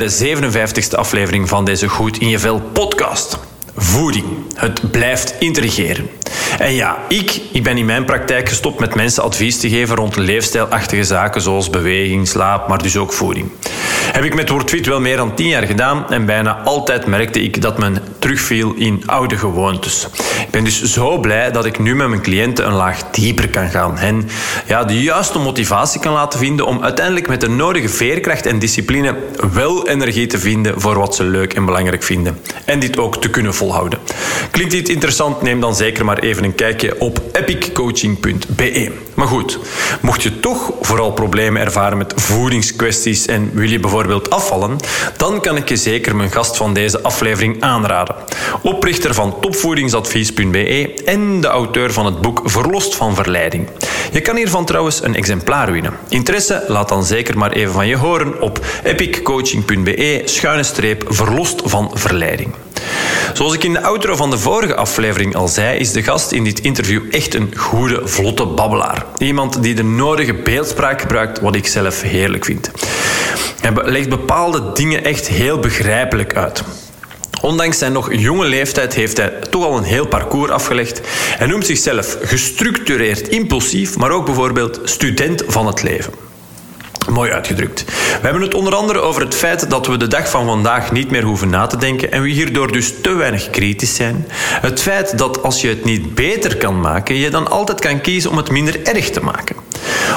de 57ste aflevering van deze Goed in je Vel podcast. Voeding. Het blijft intrigeren. En ja, ik, ik ben in mijn praktijk gestopt met mensen advies te geven rond leefstijlachtige zaken zoals beweging, slaap, maar dus ook voeding. Heb ik met WordFit wel meer dan 10 jaar gedaan en bijna altijd merkte ik dat men terugviel in oude gewoontes. Ik ben dus zo blij dat ik nu met mijn cliënten een laag dieper kan gaan en ja, de juiste motivatie kan laten vinden om uiteindelijk met de nodige veerkracht en discipline wel energie te vinden voor wat ze leuk en belangrijk vinden. En dit ook te kunnen volhouden. Klinkt dit interessant? Neem dan zeker maar even een kijkje op epiccoaching.be. Maar goed, mocht je toch vooral problemen ervaren met voedingskwesties en wil je bijvoorbeeld afvallen, dan kan ik je zeker mijn gast van deze aflevering aanraden. Oprichter van topvoedingsadvies.be en de auteur van het boek Verlost van Verleiding. Je kan hiervan trouwens een exemplaar winnen. Interesse? Laat dan zeker maar even van je horen op epiccoaching.be schuine streep verlost van verleiding. Zoals ik in de outro van de vorige aflevering al zei, is de gast in dit interview echt een goede, vlotte babbelaar. Iemand die de nodige beeldspraak gebruikt, wat ik zelf heerlijk vind. Hij legt bepaalde dingen echt heel begrijpelijk uit. Ondanks zijn nog jonge leeftijd heeft hij toch al een heel parcours afgelegd. Hij noemt zichzelf gestructureerd impulsief, maar ook bijvoorbeeld student van het leven. Mooi uitgedrukt. We hebben het onder andere over het feit dat we de dag van vandaag niet meer hoeven na te denken en we hierdoor dus te weinig kritisch zijn. Het feit dat als je het niet beter kan maken, je dan altijd kan kiezen om het minder erg te maken.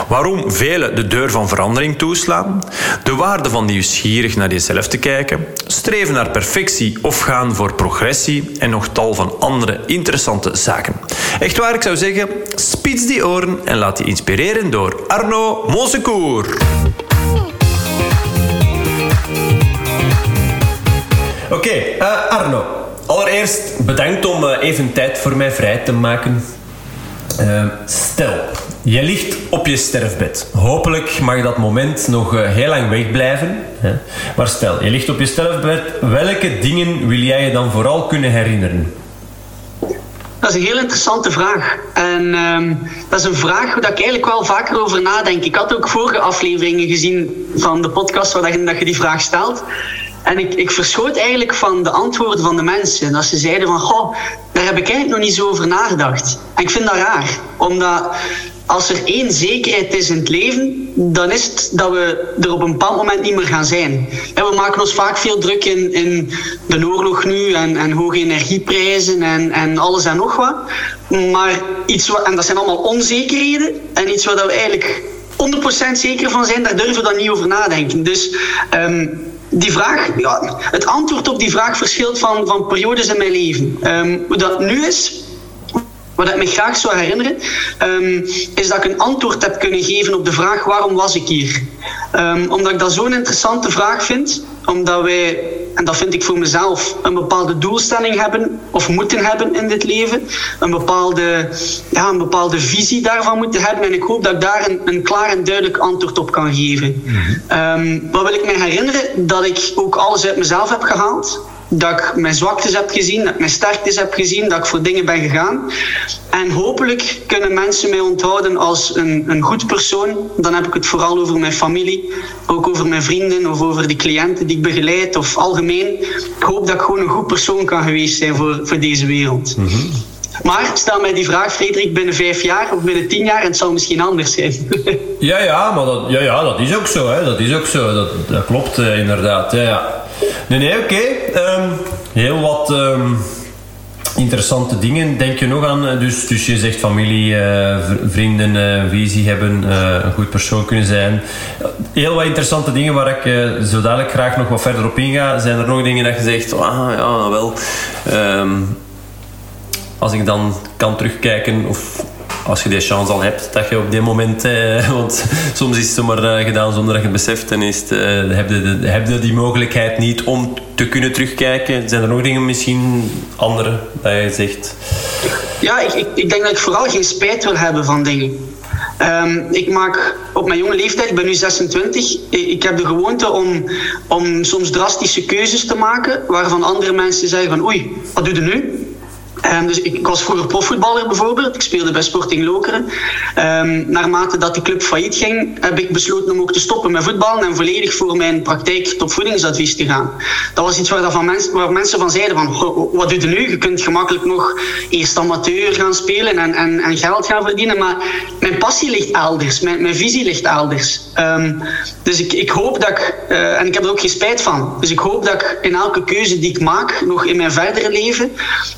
Waarom velen de deur van verandering toeslaan, de waarde van nieuwsgierig naar jezelf te kijken, streven naar perfectie of gaan voor progressie en nog tal van andere interessante zaken. Echt waar, ik zou zeggen, spits die oren en laat je inspireren door Arno Monsecourt. Oké, uh, Arno. Allereerst bedankt om uh, even tijd voor mij vrij te maken. Uh, stel, je ligt op je sterfbed. Hopelijk mag dat moment nog heel lang wegblijven. Hè? Maar stel, je ligt op je sterfbed. Welke dingen wil jij je dan vooral kunnen herinneren? Dat is een heel interessante vraag. En um, dat is een vraag waar ik eigenlijk wel vaker over nadenk. Ik had ook vorige afleveringen gezien van de podcast waar je, dat je die vraag stelt. En ik, ik verschoot eigenlijk van de antwoorden van de mensen. Dat ze zeiden van, goh, daar heb ik eigenlijk nog niet zo over nagedacht. En ik vind dat raar. Omdat als er één zekerheid is in het leven, dan is het dat we er op een bepaald moment niet meer gaan zijn. En we maken ons vaak veel druk in, in de oorlog nu en, en hoge energieprijzen en, en alles en nog wat. Maar iets wat, en dat zijn allemaal onzekerheden. En iets waar we eigenlijk 100% zeker van zijn, daar durven we dan niet over nadenken. Dus um, die vraag, ja, het antwoord op die vraag verschilt van, van periodes in mijn leven. Um, dat nu is, wat ik me graag zou herinneren, um, is dat ik een antwoord heb kunnen geven op de vraag waarom was ik hier? Um, omdat ik dat zo'n interessante vraag vind, omdat wij, en dat vind ik voor mezelf, een bepaalde doelstelling hebben of moeten hebben in dit leven, een bepaalde, ja, een bepaalde visie daarvan moeten hebben en ik hoop dat ik daar een, een klaar en duidelijk antwoord op kan geven. Mm -hmm. um, wat wil ik me herinneren? Dat ik ook alles uit mezelf heb gehaald dat ik mijn zwaktes heb gezien, dat ik mijn sterktes heb gezien, dat ik voor dingen ben gegaan. En hopelijk kunnen mensen mij onthouden als een, een goed persoon. Dan heb ik het vooral over mijn familie, ook over mijn vrienden of over de cliënten die ik begeleid of algemeen. Ik hoop dat ik gewoon een goed persoon kan geweest zijn voor, voor deze wereld. Mm -hmm. Maar stel mij die vraag, Frederik, binnen vijf jaar of binnen tien jaar en het zal misschien anders zijn. ja, ja, maar dat, ja, ja, dat is ook zo. Hè. Dat is ook zo. Dat, dat klopt uh, inderdaad. Ja, ja. Nee, nee, oké. Um, heel wat um, interessante dingen. Denk je nog aan, dus, dus je zegt familie, uh, vrienden, uh, visie hebben, een goed persoon kunnen zijn. Heel wat interessante dingen waar ik zo dadelijk graag nog wat verder op inga. Zijn er nog dingen dat je zegt, ah ja, wel. Um, als ik dan kan terugkijken of als je die chance al hebt, dat je op dit moment, eh, want soms is het zomaar eh, gedaan zonder dat je het beseft, dan is eh, heb, je de, die mogelijkheid niet om te kunnen terugkijken. Zijn er nog dingen misschien andere dat je zegt? Ja, ik, ik, ik denk dat ik vooral geen spijt wil hebben van dingen. Um, ik maak op mijn jonge leeftijd, ik ben nu 26, ik heb de gewoonte om, om soms drastische keuzes te maken waarvan andere mensen zeggen van oei, wat doe je nu? Um, dus ik, was vroeger profvoetballer bijvoorbeeld. Ik speelde bij Sporting Lokeren. Um, naarmate dat die club failliet ging, heb ik besloten om ook te stoppen met voetballen en volledig voor mijn praktijk tot voedingsadvies te gaan. Dat was iets waar, dat van mensen, waar mensen van zeiden van, wat doe je nu? Je kunt gemakkelijk nog eerst amateur gaan spelen en, en, en geld gaan verdienen, maar mijn passie ligt elders, mijn, visie ligt elders. Um, dus ik, ik hoop dat ik, uh, en ik heb er ook geen spijt van, dus ik hoop dat ik in elke keuze die ik maak, nog in mijn verdere leven,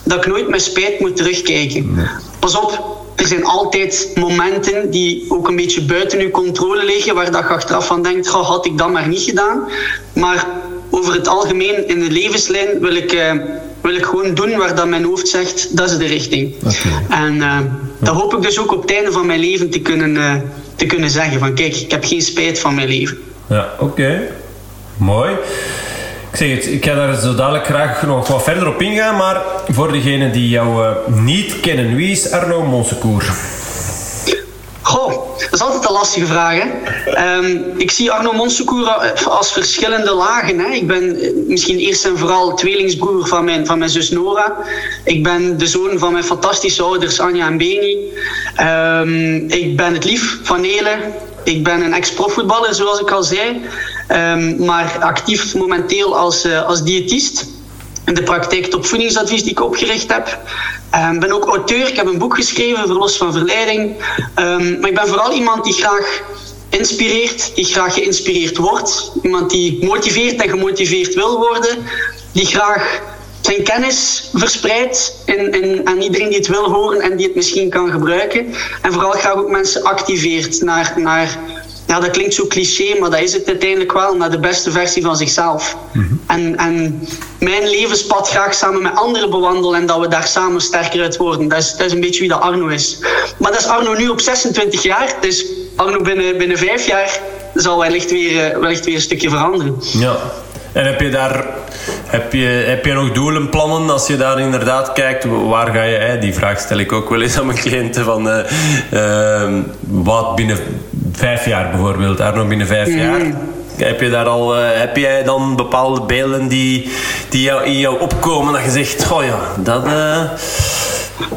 dat ik nooit met spijt moet terugkijken. Pas op, er zijn altijd momenten die ook een beetje buiten uw controle liggen, waar dat je achteraf van denkt, had ik dat maar niet gedaan. Maar over het algemeen in de levenslijn wil ik, uh, wil ik gewoon doen waar dat mijn hoofd zegt, dat is de richting. Okay. En uh, dat hoop ik dus ook op het einde van mijn leven te kunnen, uh, te kunnen zeggen van kijk, ik heb geen spijt van mijn leven. Ja, oké. Okay. Mooi. Ik zeg het, ik ga daar zo dadelijk graag nog wat verder op ingaan, maar voor degenen die jou uh, niet kennen, wie is Arno Monsecour? Goh, dat is altijd een lastige vraag. Um, ik zie Arno Monsecour als verschillende lagen. Hè? Ik ben misschien eerst en vooral tweelingsbroer van mijn, van mijn zus Nora. Ik ben de zoon van mijn fantastische ouders Anja en Beni. Um, ik ben het lief van Nele. Ik ben een ex-profvoetballer, zoals ik al zei. Um, maar actief momenteel als, uh, als diëtist. In de praktijk tot voedingsadvies die ik opgericht heb. Ik um, ben ook auteur. Ik heb een boek geschreven, Verlos van Verleiding. Um, maar ik ben vooral iemand die graag inspireert, die graag geïnspireerd wordt. Iemand die motiveert en gemotiveerd wil worden. Die graag zijn kennis verspreidt in, in, aan iedereen die het wil horen en die het misschien kan gebruiken. En vooral graag ook mensen activeert naar, naar ja, dat klinkt zo cliché, maar dat is het uiteindelijk wel, naar de beste versie van zichzelf. Mm -hmm. en, en mijn levenspad graag samen met anderen bewandelen en dat we daar samen sterker uit worden. Dat is, dat is een beetje wie dat Arno is. Maar dat is Arno nu op 26 jaar, dus Arno binnen, binnen vijf jaar zal wellicht weer, wellicht weer een stukje veranderen. Ja. En heb je daar heb je, heb je nog doelen, plannen als je daar inderdaad kijkt? Waar ga je? Hè? Die vraag stel ik ook wel eens aan mijn cliënten. Van, uh, uh, wat binnen vijf jaar bijvoorbeeld, Arno, binnen vijf mm. jaar? Heb, je daar al, uh, heb jij dan bepaalde beelden die, die jou, in jou opkomen dat je zegt, goh ja, dat...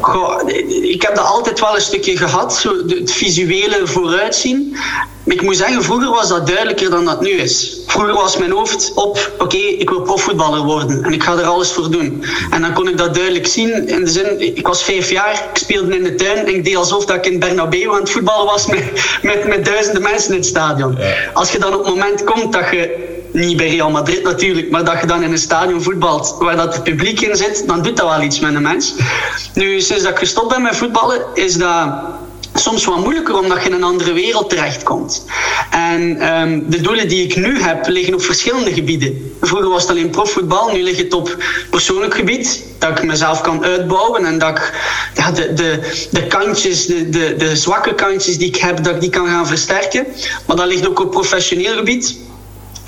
Goh, ik heb dat altijd wel een stukje gehad, zo het visuele vooruitzien. Ik moet zeggen, vroeger was dat duidelijker dan dat nu is. Vroeger was mijn hoofd op, oké, okay, ik wil profvoetballer worden en ik ga er alles voor doen. En dan kon ik dat duidelijk zien in de zin, ik was vijf jaar, ik speelde in de tuin en ik deed alsof dat ik in Bernabeu aan het voetballen was met, met, met duizenden mensen in het stadion. Als je dan op het moment komt dat je niet bij Real Madrid natuurlijk, maar dat je dan in een stadion voetbalt waar dat het publiek in zit, dan doet dat wel iets met een mens. Nu, sinds dat ik gestopt ben met voetballen, is dat soms wat moeilijker omdat je in een andere wereld terechtkomt. En um, de doelen die ik nu heb liggen op verschillende gebieden. Vroeger was het alleen profvoetbal, nu ligt het op persoonlijk gebied. Dat ik mezelf kan uitbouwen en dat ik ja, de, de, de kantjes, de, de, de zwakke kantjes die ik heb, dat ik die kan gaan versterken. Maar dat ligt ook op professioneel gebied.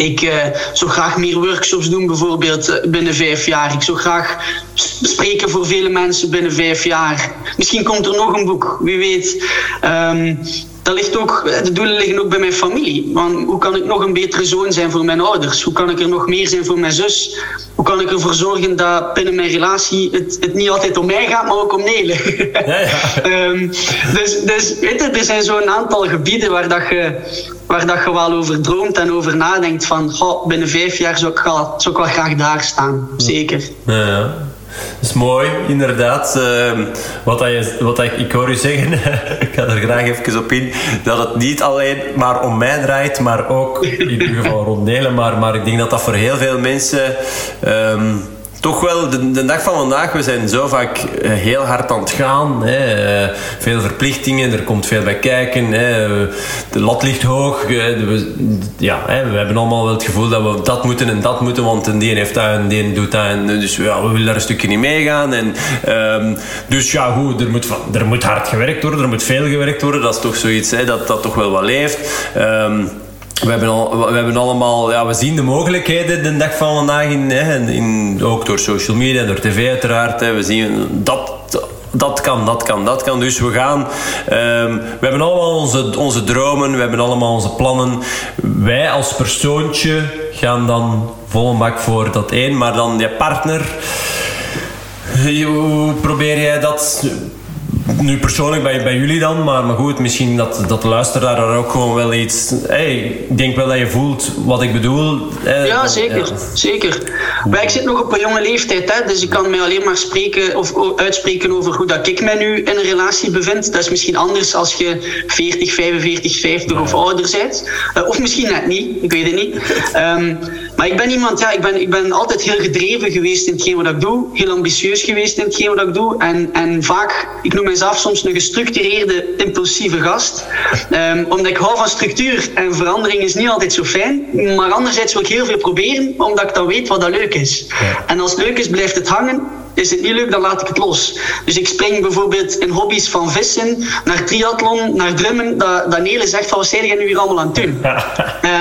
Ik uh, zou graag meer workshops doen, bijvoorbeeld binnen vijf jaar. Ik zou graag spreken voor vele mensen binnen vijf jaar. Misschien komt er nog een boek, wie weet. Um, dat ligt ook, de doelen liggen ook bij mijn familie. Want hoe kan ik nog een betere zoon zijn voor mijn ouders? Hoe kan ik er nog meer zijn voor mijn zus? Hoe kan ik ervoor zorgen dat binnen mijn relatie het, het niet altijd om mij gaat, maar ook om Nele? Ja, ja. um, dus, dus weet je, er zijn zo'n aantal gebieden waar, dat je, waar dat je wel over droomt en over nadenkt van goh, binnen vijf jaar zou ik, wel, zou ik wel graag daar staan. Zeker. Ja. Dat is mooi, inderdaad. Uh, wat, dat je, wat dat ik, hoor u zeggen, ik ga er graag even op in, dat het niet alleen maar om mij draait, maar ook in ieder geval rond delen. Maar, maar ik denk dat dat voor heel veel mensen... Um, toch wel de, de, dag van vandaag, we zijn zo vaak heel hard aan het gaan. Hè. Veel verplichtingen, er komt veel bij kijken. Hè. De lat ligt hoog. We, ja, hè. we hebben allemaal wel het gevoel dat we dat moeten en dat moeten, want een die heeft dat en die doet dat. En dus ja, we willen daar een stukje niet meegaan. En, um, dus ja, goed, er moet, er moet hard gewerkt worden, er moet veel gewerkt worden. Dat is toch zoiets hè, dat, dat toch wel wat leeft. Um, we hebben, al, we hebben allemaal, ja, we zien de mogelijkheden de dag van vandaag in, hè, in, ook door social media, door tv uiteraard. We zien dat dat kan, dat kan, dat kan. Dus we gaan. Um, we hebben allemaal onze, onze dromen, we hebben allemaal onze plannen. Wij als persoontje gaan dan volle bak voor dat één, maar dan je partner Hoe probeer jij dat nu persoonlijk bij, bij jullie dan, maar, maar goed, misschien dat, dat de luisteraar daar ook gewoon wel iets. Hey, ik denk wel dat je voelt wat ik bedoel. ja, zeker. zeker. Maar ik zit nog op een jonge leeftijd, hè, dus ik kan mij alleen maar spreken of uitspreken over hoe dat ik mij nu in een relatie bevind. Dat is misschien anders als je 40, 45, 50 of ouder bent. Uh, of misschien net niet, ik weet het niet. Um, maar ik ben iemand, ja, ik ben, ik ben altijd heel gedreven geweest in hetgeen wat ik doe. Heel ambitieus geweest in hetgeen wat ik doe. En, en vaak, ik noem mezelf soms een gestructureerde, impulsieve gast. Um, omdat ik hou van structuur en verandering is niet altijd zo fijn. Maar anderzijds wil ik heel veel proberen, omdat ik dan weet wat dat leuk is. En als het leuk is, blijft het hangen is het niet leuk, dan laat ik het los. Dus ik spring bijvoorbeeld in hobby's van vissen naar triathlon, naar drummen. Dat, dat Nele zegt van wat zijn jij nu hier allemaal aan het doen?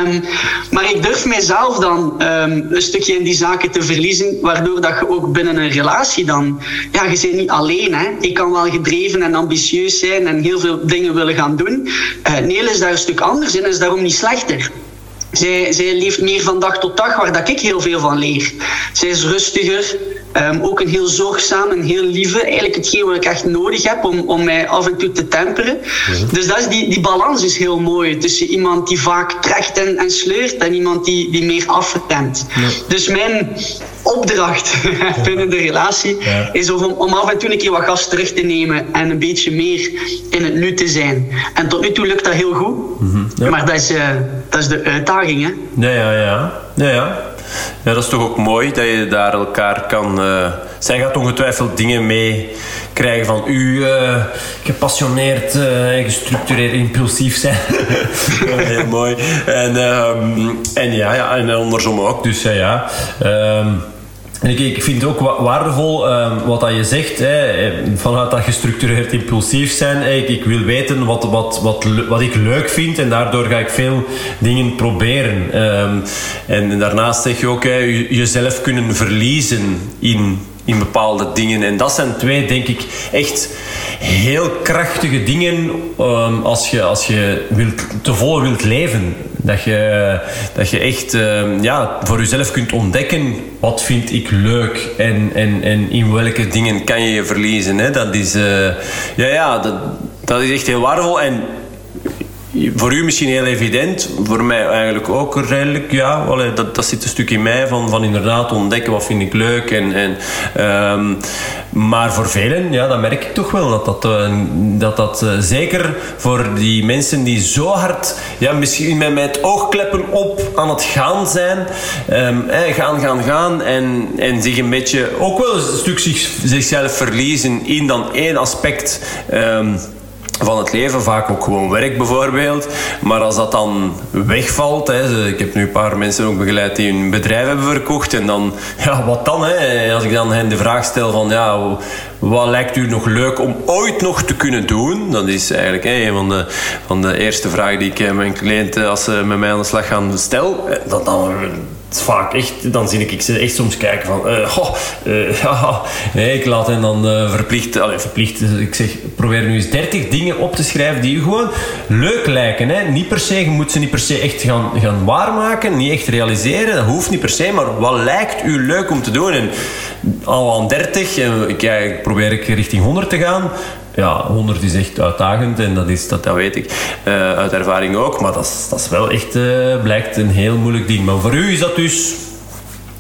um, maar ik durf mijzelf dan um, een stukje in die zaken te verliezen, waardoor dat je ook binnen een relatie dan, ja, je bent niet alleen. Hè. Ik kan wel gedreven en ambitieus zijn en heel veel dingen willen gaan doen. Uh, Nele is daar een stuk anders in, is daarom niet slechter. Zij, zij leeft meer van dag tot dag, waar dat ik heel veel van leer. Zij is rustiger, um, ook een heel zorgzaam en heel lieve. Eigenlijk hetgeen wat ik echt nodig heb om, om mij af en toe te temperen. Dus dat is die, die balans is heel mooi tussen iemand die vaak trekt en, en sleurt en iemand die, die meer afremt. Dus mijn opdracht binnen de relatie is om, om af en toe een keer wat gas terug te nemen en een beetje meer in het nu te zijn. En tot nu toe lukt dat heel goed, mhm. maar dat is, uh, dat is de uitdaging. Hè? Ja, ja, ja. ja, ja. Ja, dat is toch ook mooi dat je daar elkaar kan. Uh, zij gaat ongetwijfeld dingen mee krijgen van u, uh, gepassioneerd en gestructureerd impulsief zijn. Heel mooi. En, um, en ja, ja, en andersom ook. Dus ja. ja. En ik, ik vind het ook waardevol um, wat dat je zegt, hè, vanuit dat gestructureerd impulsief zijn. Ik, ik, wil weten wat, wat, wat, wat ik leuk vind en daardoor ga ik veel dingen proberen. Um, en daarnaast zeg je ook hè, jezelf kunnen verliezen in in bepaalde dingen. En dat zijn twee, denk ik, echt heel krachtige dingen um, als je, als je wilt, te wilt leven. Dat je, dat je echt um, ja, voor jezelf kunt ontdekken wat vind ik leuk en, en, en in welke dingen kan je je verliezen. Hè? Dat, is, uh, ja, ja, dat, dat is echt heel waardevol. En voor u misschien heel evident, voor mij eigenlijk ook redelijk. Ja, dat, dat zit een stuk in mij van, van inderdaad ontdekken wat vind ik leuk. En, en, um, maar voor velen, ja, dat merk ik toch wel. Dat dat, uh, dat, dat uh, zeker voor die mensen die zo hard, ja, misschien met, met oogkleppen op aan het gaan zijn. Um, eh, gaan, gaan, gaan. En, en zich een beetje ook wel een stuk zich, zichzelf verliezen in dan één aspect. Um, van het leven, vaak ook gewoon werk bijvoorbeeld. Maar als dat dan wegvalt, hè, ik heb nu een paar mensen ook begeleid die hun bedrijf hebben verkocht. En dan, ja, wat dan? Hè? Als ik dan hen de vraag stel van, ja, wat lijkt u nog leuk om ooit nog te kunnen doen? Dat is eigenlijk een van de, van de eerste vragen die ik eh, mijn cliënten, als ze met mij aan de slag gaan, stel. Eh, dat dan vaak echt, dan zie ik, ik echt soms kijken van, uh, ja, nee, ik laat hen dan uh, verplicht, allez, verplicht, ik zeg, probeer nu eens 30 dingen op te schrijven die je gewoon leuk lijken. Hè? Niet per se, je moet ze niet per se echt gaan, gaan waarmaken, niet echt realiseren, dat hoeft niet per se, maar wat lijkt u leuk om te doen? En al aan 30, en ik, ik probeer ik richting 100 te gaan, ja, 100 is echt uitdagend en dat, is, dat, dat weet ik uh, uit ervaring ook. Maar dat dat is wel echt, uh, blijkt een heel moeilijk ding. Maar voor u is dat dus...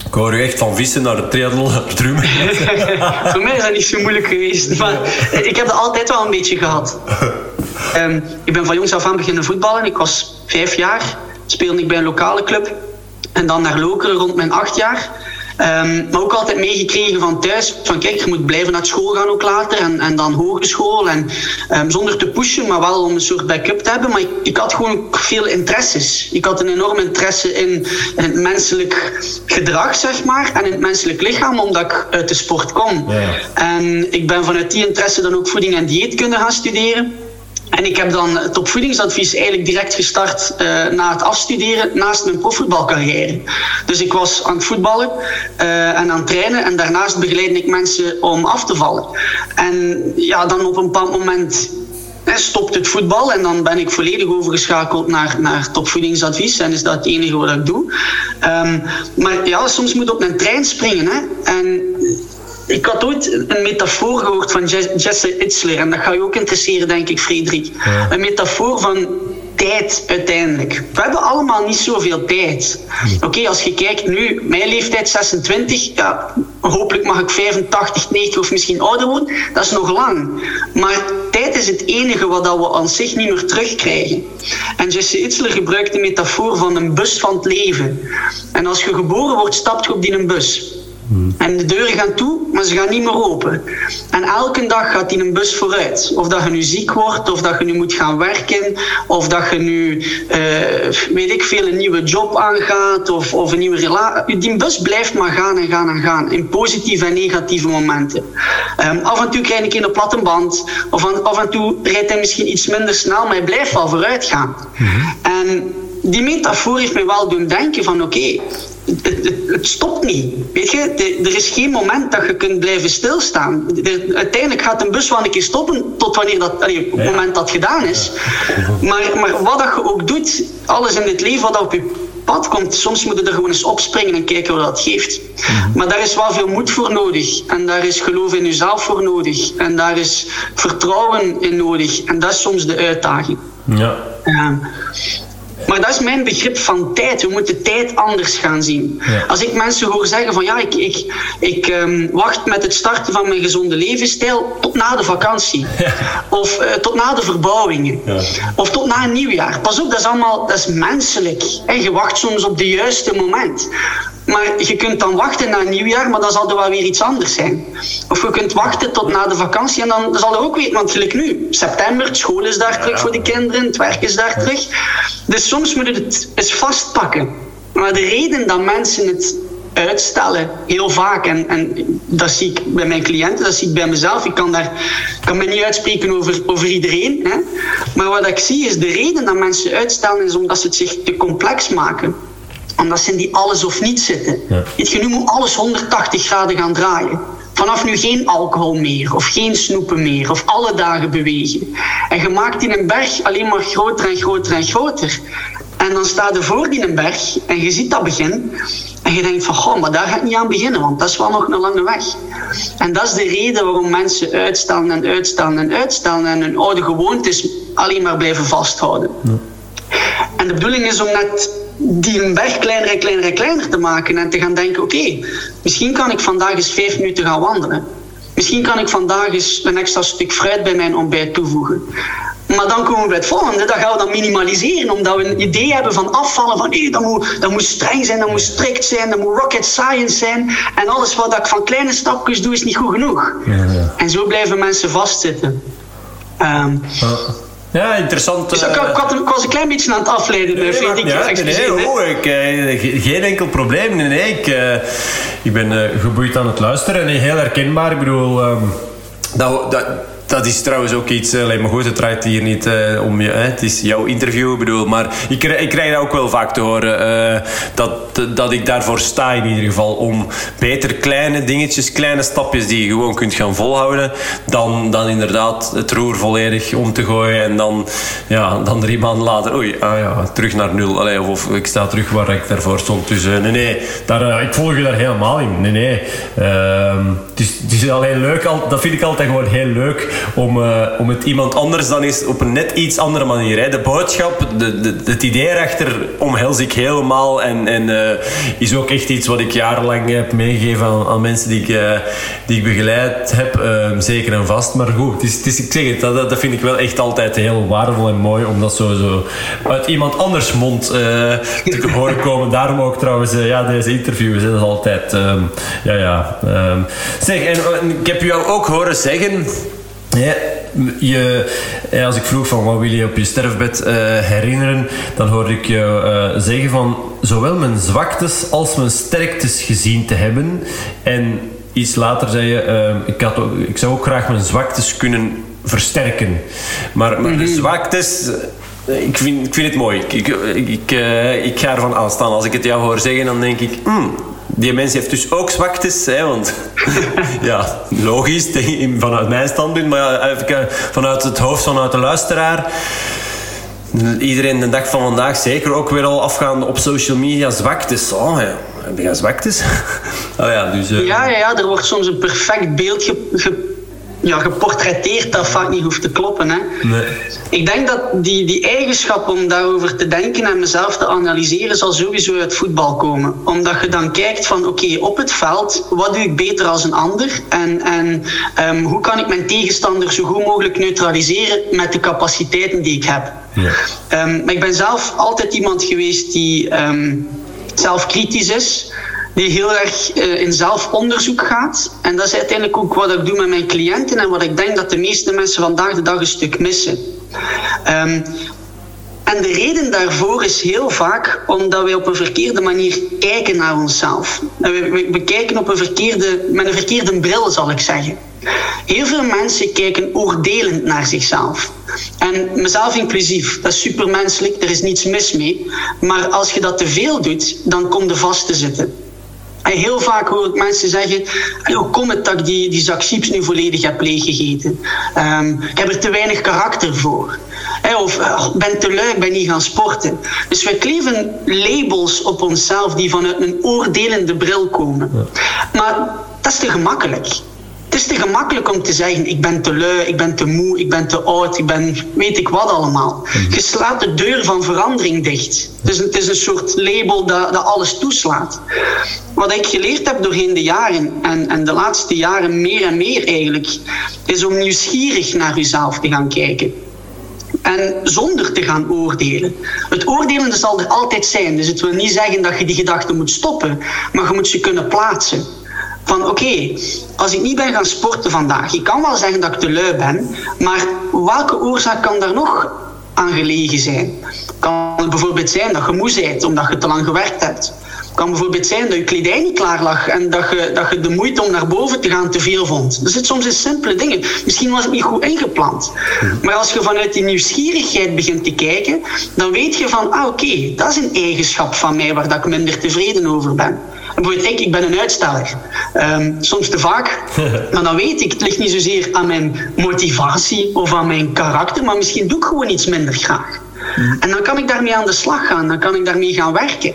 Ik hoor u echt van vissen naar het triathlon, naar voor mij is dat niet zo moeilijk geweest. Maar ik heb dat altijd wel een beetje gehad. Um, ik ben van jongs af aan beginnen voetballen. Ik was vijf jaar. Speelde ik bij een lokale club. En dan naar Lokeren rond mijn acht jaar. Um, maar ook altijd meegekregen van thuis. Van kijk, je moet blijven naar school gaan ook later. En, en dan hogeschool. En um, zonder te pushen, maar wel om een soort backup te hebben. Maar ik, ik had gewoon veel interesses. Ik had een enorm interesse in, in, het menselijk gedrag, zeg maar. En in het menselijk lichaam, omdat ik uit de sport kom. Ja. En ik ben vanuit die interesse dan ook voeding en dieet kunnen gaan studeren. En ik heb dan het opvoedingsadvies eigenlijk direct gestart uh, na het afstuderen naast mijn profvoetbalcarrière. Dus ik was aan het voetballen uh, en aan het trainen en daarnaast begeleidde ik mensen om af te vallen. En ja, dan op een bepaald moment stopt het voetbal en dan ben ik volledig overgeschakeld naar, naar topvoedingsadvies en is dat het enige wat ik doe. Um, maar ja, soms moet op een trein springen. Hè? En ik had ooit een metafoor gehoord van Jesse Itzler. En dat gaat je ook interesseren, denk ik, Frederik. Een metafoor van tijd uiteindelijk. We hebben allemaal niet zoveel tijd. Oké, als je kijkt nu, mijn leeftijd 26, ja, hopelijk mag ik 85, 90 of misschien ouder worden, dat is nog lang. Maar tijd is het enige wat we aan zich niet meer terugkrijgen. En Jesse Itzler gebruikt de metafoor van een bus van het leven. En als je geboren wordt, stapt je op die een bus. En de deuren gaan toe, maar ze gaan niet meer open. En elke dag gaat die een bus vooruit. Of dat je nu ziek wordt, of dat je nu moet gaan werken, of dat je nu, uh, weet ik veel, een nieuwe job aangaat, of, of een nieuwe relatie. Die bus blijft maar gaan en gaan en gaan, in positieve en negatieve momenten. Um, af en toe krijg ik in een platte band, of af en toe rijdt hij misschien iets minder snel, maar hij blijft wel vooruit gaan. Mhm. En die metafoor heeft mij wel doen denken van oké, het, stopt niet. Weet je, er is geen moment dat je kunt blijven stilstaan. uiteindelijk gaat een bus wel een keer stoppen tot wanneer dat, allee, op het moment dat gedaan is. Maar, maar wat dat je ook doet, alles in dit leven wat op je pad komt, soms moet je er gewoon eens opspringen en kijken wat dat geeft. Mhm. Maar daar is wel veel moed voor nodig. En daar is geloof in jezelf voor nodig. En daar is vertrouwen in nodig. En dat is soms de uitdaging. Ja. Maar dat is mijn begrip van tijd. We moeten tijd anders gaan zien. Als ik mensen hoor zeggen van ja, ik, ik, ik ehm, wacht met het starten van mijn gezonde levensstijl tot na de vakantie. Of uh, tot na de verbouwingen. Ja. Of tot na een nieuwjaar. Pas op, dat is allemaal dat is menselijk. En je wacht soms op de juiste moment. Maar je kunt dan wachten na een nieuwjaar, maar dan zal er wel weer iets anders zijn. Of je kunt wachten tot na de vakantie en dan zal er ook weer, want gelijk nu, september, school is daar terug voor de kinderen, het werk is daar terug. Dus soms moet je het eens vastpakken. Maar de reden dat mensen het uitstellen, heel vaak, en, en dat zie ik bij mijn cliënten, dat zie ik bij mezelf, ik kan, daar, kan me niet uitspreken over, over iedereen. Hè? Maar wat ik zie is de reden dat mensen uitstellen is omdat ze het zich te complex maken omdat ze in die alles of niet zitten. Ja. Je, nu moet alles 180 graden gaan draaien. Vanaf nu geen alcohol meer, of geen snoepen meer, of alle dagen bewegen. En je maakt in een berg alleen maar groter en groter en groter. En dan sta je voor die een berg en je ziet dat begin. En je denkt van, goh, maar daar ga ik niet aan beginnen, want dat is wel nog een lange weg. En dat is de reden waarom mensen uitstellen en uitstellen en uitstellen en hun oude gewoontes alleen maar blijven vasthouden. Ja. En de bedoeling is om net die een berg kleiner en kleiner en kleiner te maken en te gaan denken, oké, misschien kan ik vandaag eens vijf minuten gaan wandelen. Misschien kan ik vandaag eens een extra stuk fruit bij mijn ontbijt toevoegen. Maar dan komen we bij het volgende, dat gaan we dan minimaliseren, omdat we een idee hebben van afvallen, van hey, dat, moet, dat moet streng zijn, dat moet strikt zijn, dat moet rocket science zijn. En alles wat ik van kleine stapjes doe, is niet goed genoeg. Ja, ja. En zo blijven mensen vastzitten. Um, ja, interessant. Dus ik, was een klein beetje aan het afleiden, nee, vind ik. Ja, nee, nee, oh, ik, uh, geen enkel probleem. Nee, nee ik, uh, ik ben geboeid aan het luisteren en heel herkenbaar. Ik bedoel, um, dat, dat, dat is trouwens ook iets, alleen eh, maar goed, het draait hier niet uh, om je, het is jouw interview, bedoel, maar ik, ik krijg dat ook wel vaak te horen, uh, dat, dat ik daarvoor sta in ieder geval, om beter kleine dingetjes, kleine stapjes die je gewoon kunt gaan volhouden, dan, dan inderdaad het roer volledig om te gooien en dan, ja, dan drie maanden later, oei, ah ja, terug naar nul, Allee, of, ik sta terug waar ik daarvoor stond. Dus nee, nee, daar, ik volg je daar helemaal in. Nee, nee. Ehm, het, is, het is alleen leuk, dat vind ik altijd gewoon heel leuk om, uh, om het iemand anders dan eens op een net iets andere manier. Hè. De boodschap, de, de, het idee erachter omhels ik helemaal en, en uh, is ook echt iets wat ik jarenlang heb meegegeven aan, aan mensen die ik, uh, die ik begeleid heb, zeker en vast. Maar goed, het is, het is, ik zeg het, dat, dat vind ik wel echt altijd heel waardevol en mooi om dat zo, zo uit iemand anders mond te horen komen. Daarom ook trouwens, ja, deze interviews, dat is altijd, um, ja, ja. Um, zeg, en ik heb jou ook horen zeggen ja, je, als ik vroeg van wat wil je op je sterfbed uh, herinneren, dan hoorde ik je uh, zeggen van zowel mijn zwaktes als mijn sterktes gezien te hebben. En iets later zei je, uh, ik, had ook, ik zou ook graag mijn zwaktes kunnen versterken. Maar, maar de mhm. zwaktes, ik vind, ik vind het mooi. Ik, ik, ik, ik ga ervan aanstaan. Als ik het jou hoor zeggen, dan denk ik... Mm, die mens heeft dus ook zwaktes, hè, want ja, logisch vanuit mijn standpunt, maar even vanuit het hoofd, vanuit de luisteraar. Iedereen de dag van vandaag, zeker ook weer al afgaande op social media, zwaktes. Oh, ja. heb je zwaktes? oh ja, dus... Ja, ja, ja, er wordt soms een perfect beeld ge, ge ja, geportretteerd dat vaak niet hoeft te kloppen. Hè. Nee. Ik denk dat die, die eigenschap om daarover te denken en mezelf te analyseren zal sowieso uit voetbal komen. Omdat je dan kijkt van oké, op het veld, wat doe ik beter als een ander? En, en um, hoe kan ik mijn tegenstander zo goed mogelijk neutraliseren met de capaciteiten die ik heb? Ja. Um, maar ik ben zelf altijd iemand geweest die um, zelfkritisch is die heel erg uh, in zelfonderzoek gaat. En dat is uiteindelijk ook wat ik doe met mijn cliënten en wat ik denk dat de meeste mensen vandaag de dag een stuk missen. Um, en de reden daarvoor is heel vaak omdat wij op een verkeerde manier kijken naar onszelf. We, we kijken op een verkeerde, met een verkeerde bril, zal ik zeggen. Heel veel mensen kijken oordelend naar zichzelf. En mezelf inclusief, dat is supermenselijk, er is niets mis mee. Maar als je dat te veel doet, dan kom je vast te zitten. En heel vaak hoor ik mensen zeggen: hoe komt het dat ik die, die zak chips nu volledig heb leeggegeten? Um, ik heb er te weinig karakter voor. He, of oh, ben te lui, ik ben niet gaan sporten. Dus wij kleven labels op onszelf die vanuit een oordelende bril komen. Ja. Maar dat is te gemakkelijk. Het is te gemakkelijk om te zeggen: ik ben te lui, ik ben te moe, ik ben te oud, ik ben weet ik wat allemaal. Je slaat de deur van verandering dicht. Dus het is een soort label dat, dat alles toeslaat. Wat ik geleerd heb doorheen de jaren, en, en de laatste jaren meer en meer eigenlijk, is om nieuwsgierig naar jezelf te gaan kijken. En zonder te gaan oordelen. Het oordelen zal er altijd zijn. Dus het wil niet zeggen dat je die gedachten moet stoppen, maar je moet ze kunnen plaatsen. Van oké, als ik niet ben gaan sporten vandaag, ik kan wel zeggen dat ik te lui ben, maar welke oorzaak kan daar nog aan gelegen zijn? Kan het bijvoorbeeld zijn dat je moe bent omdat je te lang gewerkt hebt? kan bijvoorbeeld zijn dat je kledij niet klaar lag en dat je, dat je de moeite om naar boven te gaan te veel vond. Er zit soms in simpele dingen. Misschien was het niet goed ingepland. Maar als je vanuit die nieuwsgierigheid begint te kijken, dan weet je van, ah oké, dat is een eigenschap van mij waar dat ik minder tevreden over ben. Bijvoorbeeld ik, ik ben een uitsteller. Um, soms te vaak. Maar dan weet ik, het ligt niet zozeer aan mijn motivatie of aan mijn karakter, maar misschien doe ik gewoon iets minder graag. En dan kan ik daarmee aan de slag gaan, dan kan ik daarmee gaan werken.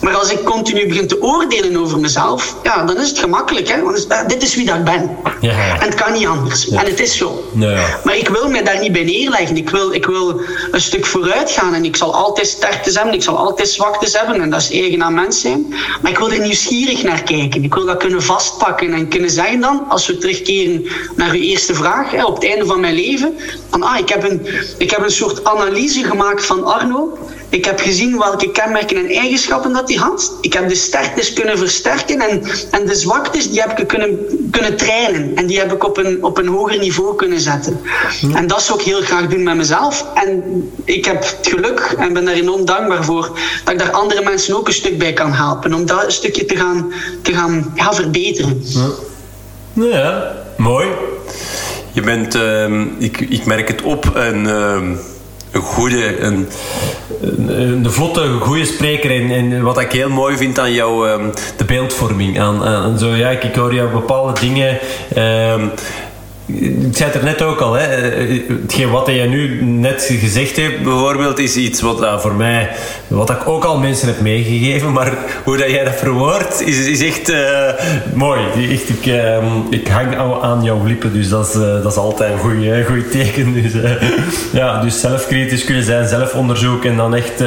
Maar als ik continu begin te oordelen over mezelf, ja, dan is het gemakkelijk. Hè? Want dit is wie dat ik ben. Ja, ja. En het kan niet anders. Ja. En het is zo. Ja. Maar ik wil me daar niet bij neerleggen. Ik wil, ik wil een stuk vooruit gaan. En ik zal altijd sterktes hebben. Ik zal altijd zwaktes hebben. En dat is eigen aan mens zijn. Maar ik wil er nieuwsgierig naar kijken. Ik wil dat kunnen vastpakken. En kunnen zeggen dan, als we terugkeren naar uw eerste vraag. Hè, op het einde van mijn leven. Van, ah, ik, heb een, ik heb een soort analyse gemaakt van Arno. Ik heb gezien welke kenmerken en eigenschappen dat hij had. Ik heb de sterktes kunnen versterken en, en de zwaktes die heb ik kunnen, kunnen trainen. En die heb ik op een, op een hoger niveau kunnen zetten. En dat zou ik heel graag doen met mezelf. En ik heb het geluk en ben daar enorm dankbaar voor dat ik daar andere mensen ook een stuk bij kan helpen. Om dat een stukje te gaan, te gaan ja, verbeteren. Ja. Nou ja, mooi. Je bent, uh, ik, ik merk het op, een... Uh een goede, een, een, een vlotte, goede spreker. En, en, wat ik heel mooi vind aan jou, um, de beeldvorming. Aan, aan, zo, ja, ik hoor jou bepaalde dingen. Um, ik zei het er net ook al, hè. hetgeen wat je nu net gezegd hebt, bijvoorbeeld, is iets wat voor mij, wat ik ook al mensen heb meegegeven, maar hoe dat jij dat verwoordt, is, is echt uh, mooi. Echt, ik, uh, ik hang aan jouw lippen, dus dat is, dat is altijd een goed teken. Dus, ja, dus zelfkritisch kunnen zijn, zelfonderzoek en dan echt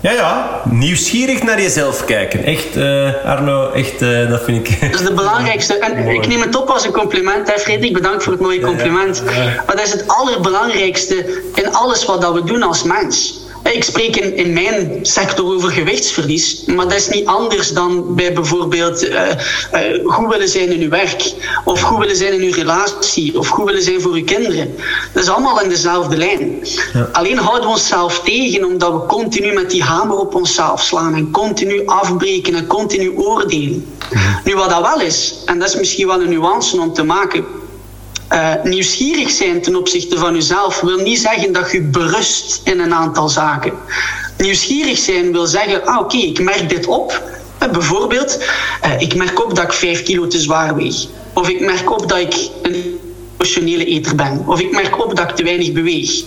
ja, ja. Nieuwsgierig naar jezelf kijken. Echt, uh, Arno, echt, uh, dat vind ik... Dat is de belangrijkste. En ik neem het op als een compliment. Hè, Frederik, bedankt voor het mooie compliment. Ja, ja, ja. Maar dat is het allerbelangrijkste in alles wat dat we doen als mens. Ik spreek in, in mijn sector over gewichtsverlies, maar dat is niet anders dan bij bijvoorbeeld uh, uh, goed willen zijn in uw werk, of goed willen zijn in uw relatie, of goed willen zijn voor uw kinderen. Dat is allemaal in dezelfde lijn. Ja. Alleen houden we onszelf tegen omdat we continu met die hamer op onszelf slaan en continu afbreken en continu oordelen. Ja. Nu, wat dat wel is, en dat is misschien wel een nuance om te maken. Uh, nieuwsgierig zijn ten opzichte van uzelf wil niet zeggen dat je berust in een aantal zaken. Nieuwsgierig zijn wil zeggen, ah oké, ik merk dit op. Uh, bijvoorbeeld, uh, ik merk op dat ik 5 kilo te zwaar weeg. Of ik merk op dat ik een emotionele eter ben. Of ik merk op dat ik te weinig beweeg.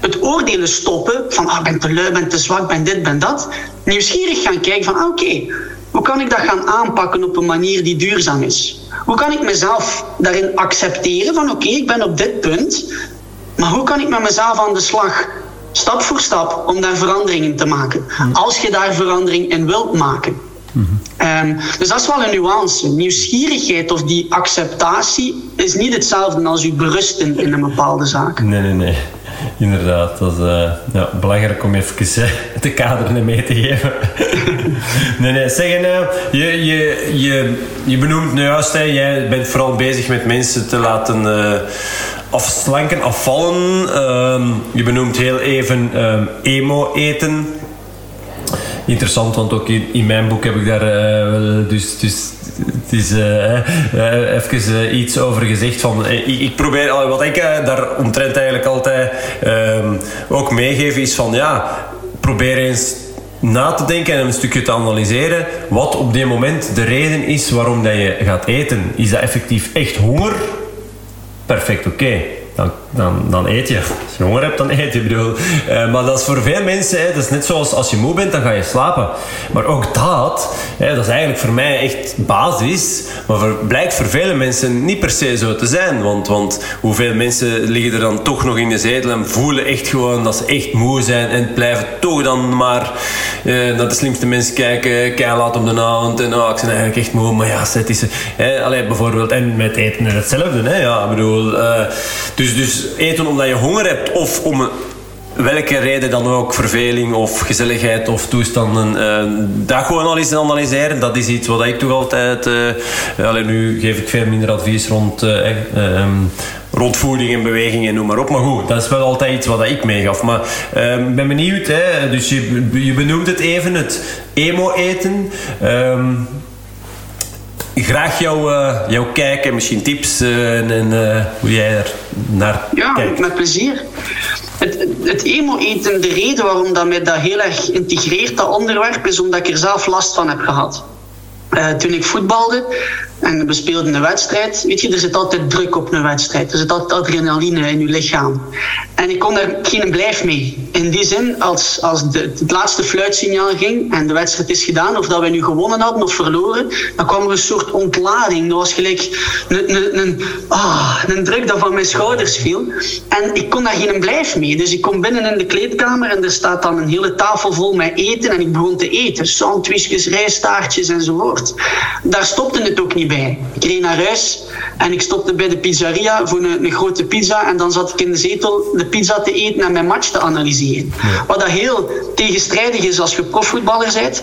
Het oordelen stoppen van, ah, ik ben te lui, ben te zwak, ben dit, ben dat. Nieuwsgierig gaan kijken van, ah, oké, Hoe kan ik dat gaan aanpakken op een manier die duurzaam is? Hoe kan ik mezelf daarin accepteren van oké, ik ben op dit punt, maar hoe kan ik met mezelf aan de slag? Stap voor stap om daar veranderingen te maken. Als je daar verandering in wilt maken. Um, dus dat is wel een nuance. Nieuwsgierigheid of die acceptatie is niet hetzelfde als je berusten in een bepaalde zaak. Nee, nee, nee. Inderdaad, dat is uh, ja, belangrijk om even uh, de kaderen mee te geven. nee, nee, zeggen, uh, je, je, je, je benoemt nu juist, jij bent vooral bezig met mensen te laten afslanken, afvallen. Ehm, je benoemt heel even um, emo eten interessant, want ook in, in mijn boek heb ik daar uh, dus, dus het is uh, uh, even iets over gezegd van ik, ik, probeer wat ik daar omtrent eigenlijk altijd ehm, ook meegeef is van ja probeer eens na te denken en een stukje te analyseren wat op dit moment de reden is waarom dat je gaat eten. Is dat effectief echt honger? Perfect, oké dan, dan, dan eet je. Als je honger hebt, dan eet je. Bedoel. Uh, maar dat is voor veel mensen, hè, dat is net zoals als je moe bent, dan ga je slapen. Maar ook dat, hè, dat is eigenlijk voor mij echt basis. Maar voor, blijkt voor vele mensen niet per se zo te zijn. Want, want hoeveel mensen liggen er dan toch nog in de zetel en voelen echt gewoon dat ze echt moe zijn. En blijven toch dan maar uh, naar de slimste mensen kijken, keihard om de avond. En oh, ik ben eigenlijk echt moe, maar ja, zet is... Hè, bijvoorbeeld, en met eten hetzelfde. Hè, ja, bedoel... Uh, dus, dus eten omdat je honger hebt of om welke reden dan ook, verveling of gezelligheid of toestanden, uh, dat gewoon al eens analyseren. Dat is iets wat ik toch altijd. Uh, alleen nu geef ik veel minder advies rond, uh, rond voeding en beweging en noem maar op. Maar goed, dat is wel altijd iets wat ik meegaf. Maar ehm, ik ben benieuwd, hè, dus je, je benoemt het even, het emo-eten. Um, graag jouw, uh, jouw kijk en misschien tips uh, en uh, hoe jij er naar ja, kijkt. Ja, met plezier. Het, het emo-eten, de reden waarom dat mij dat heel erg integreert, dat onderwerp, is omdat ik er zelf last van heb gehad. toen ik voetbalde, en we speelden een wedstrijd. Weet je, er zit altijd druk op een wedstrijd. Er zit altijd adrenaline in je lichaam. En ik kon daar geen blijf mee. In die zin, als, als de, het laatste fluitsignaal ging en de wedstrijd is gedaan, of dat we nu gewonnen hadden of verloren, dan kwam er een soort ontlading. Dat was gelijk een, een, een, ah, een druk dat van mijn schouders viel. En ik kon daar geen blijf mee. Dus ik kom binnen in de kleedkamer en er staat dan een hele tafel vol met eten. En ik begon te eten. Sandwichjes, rijstaartjes enzovoort. Daar stopte het ook niet bij. Ik reed naar huis en ik stopte bij de pizzeria voor een, een, grote pizza. En dan zat ik in de zetel de pizza te eten en mijn match te analyseren. Wat dat heel tegenstrijdig is als je profvoetballer bent.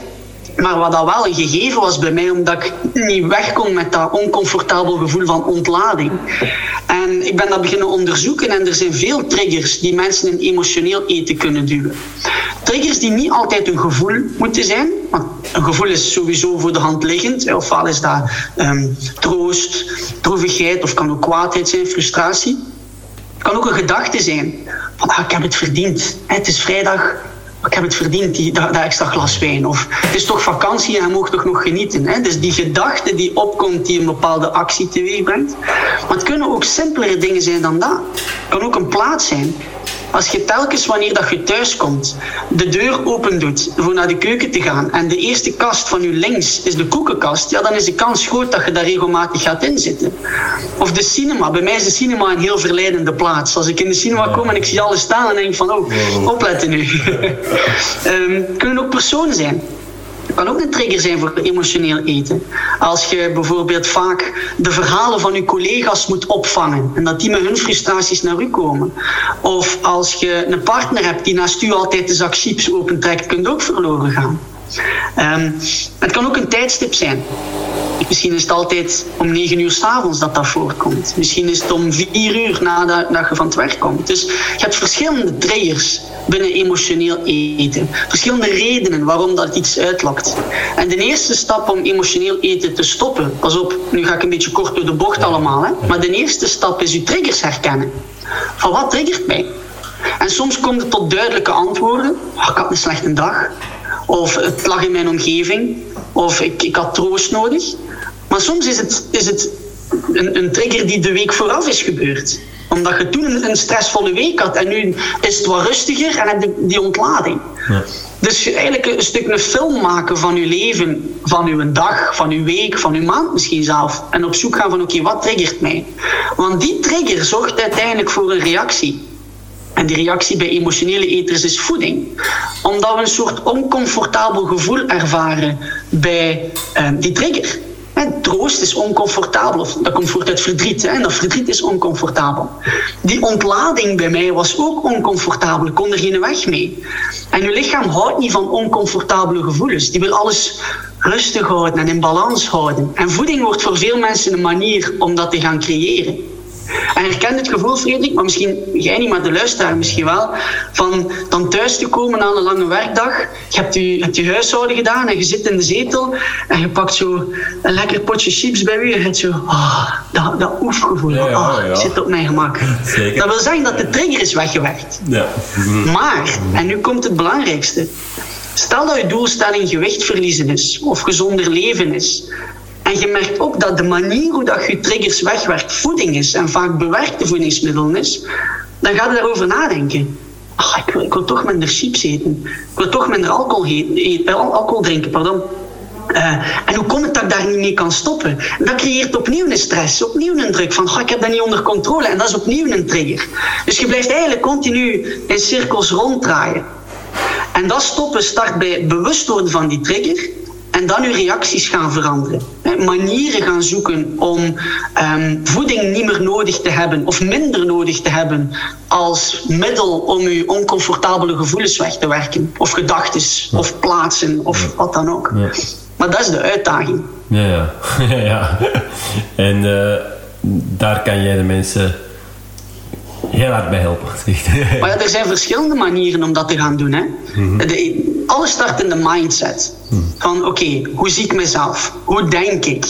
Maar wat dat wel een gegeven was bij mij, omdat ik niet weg kon met dat oncomfortabel gevoel van ontlading. En ik ben dat beginnen onderzoeken en er zijn veel triggers die mensen in emotioneel eten kunnen duwen. Triggers die niet altijd een gevoel moeten zijn, want een gevoel is sowieso voor de hand liggend. Ofwel is dat um, troost, droevigheid of kan ook kwaadheid zijn, frustratie. Het kan ook een gedachte zijn ah, ik heb het verdiend. Het is vrijdag, ik heb het verdiend, die, dat, extra glas wijn. Of het is toch vakantie en je mag toch nog genieten. Hè? Dus die gedachte die opkomt, die een bepaalde actie teweeg brengt. Maar het kunnen ook simpelere dingen zijn dan dat. Het kan ook een plaats zijn. Als je telkens wanneer dat je thuis komt, de deur open doet voor naar de keuken te gaan en de eerste kast van je links is de koekenkast, ja, dan is de kans groot dat je daar regelmatig gaat inzitten. Of de cinema. Bij mij is de cinema een heel verleidende plaats. Als ik in de cinema kom en ik zie alles staan, dan denk van, oh, opletten nu. um, kunnen ook personen zijn kan ook een trigger zijn voor emotioneel eten. Als je bijvoorbeeld vaak de verhalen van je collega's moet opvangen en dat die met hun frustraties naar u komen. Of als je een partner hebt die naast u altijd de zak chips opentrekt, kunt ook verloren gaan. Um, het kan ook een tijdstip zijn. Misschien is het altijd om negen uur s'avonds dat dat voorkomt. Misschien is het om vier uur nadat dat je van het werk komt. Dus je hebt verschillende triggers binnen emotioneel eten. Verschillende redenen waarom dat iets uitlokt. En de eerste stap om emotioneel eten te stoppen, pas op, nu ga ik een beetje kort door de bocht allemaal, hè, maar de eerste stap is je triggers herkennen. Van wat triggert mij? En soms komt het tot duidelijke antwoorden. Oh, ik had een slechte dag. Of het lag in mijn omgeving. Of ik, ik had troost nodig. Maar soms is het, is het een, een trigger die de week vooraf is gebeurd. Omdat je toen een, een stressvolle week had en nu is het wat rustiger en heb je die ontlading. Ja. Dus eigenlijk een stuk een film maken van je leven, van uw dag, van uw week, van uw maand misschien zelf. En op zoek gaan van oké, wat triggert mij? Want die trigger zorgt uiteindelijk voor een reactie. En die reactie bij emotionele eters is voeding. Omdat we een soort oncomfortabel gevoel ervaren bij uh, die trigger. En troost is oncomfortabel, of dat komt voort uit verdriet. Hè? En dat verdriet is oncomfortabel. Die ontlading bij mij was ook oncomfortabel. Ik kon er geen weg mee. En uw lichaam houdt niet van oncomfortabele gevoelens. Die wil alles rustig houden en in balans houden. En voeding wordt voor veel mensen een manier om dat te gaan creëren. En herken het gevoel, Frederik, maar misschien jij niet, maar de luisteraar misschien wel, van dan thuis te komen na een lange werkdag. Je hebt je, hebt je huishouden gedaan en je zit in de zetel en je pakt zo een lekker potje chips bij je en je hebt zo, ah, dat, dat oefgevoel. Ja, ja, ah, ja. zit op mijn gemak. Zeker. Dat wil zeggen dat de trigger is weggewerkt. Ja. Maar, en nu komt het belangrijkste. Stel dat je doelstelling gewicht verliezen is of gezonder leven is. En je merkt ook dat de manier hoe dat je triggers wegwerkt voeding is en vaak bewerkte voedingsmiddelen is, dan ga je daarover nadenken. Ach, ik, wil, ik wil toch minder chips eten. Ik wil toch minder alcohol, eten, alcohol drinken. Pardon. Uh, en hoe komt het dat ik daar niet mee kan stoppen? Dat creëert opnieuw een stress, opnieuw een druk van ik heb dat niet onder controle en dat is opnieuw een trigger. Dus je blijft eigenlijk continu in cirkels ronddraaien. En dat stoppen start bij bewust worden van die trigger en dan uw reacties gaan veranderen. Manieren gaan zoeken om um, voeding niet meer nodig te hebben of minder nodig te hebben als middel om uw oncomfortabele gevoelens weg te werken. Of gedachten, of plaatsen, of wat dan ook. Ja. Maar dat is de uitdaging. Ja, ja. ja. En uh, daar kan jij de mensen heel hard bij helpen. maar ja, er zijn verschillende manieren om dat te gaan doen. Hè? Mm de, alles start in de mindset. Van oké, hoe zie ik mezelf? Hoe denk ik?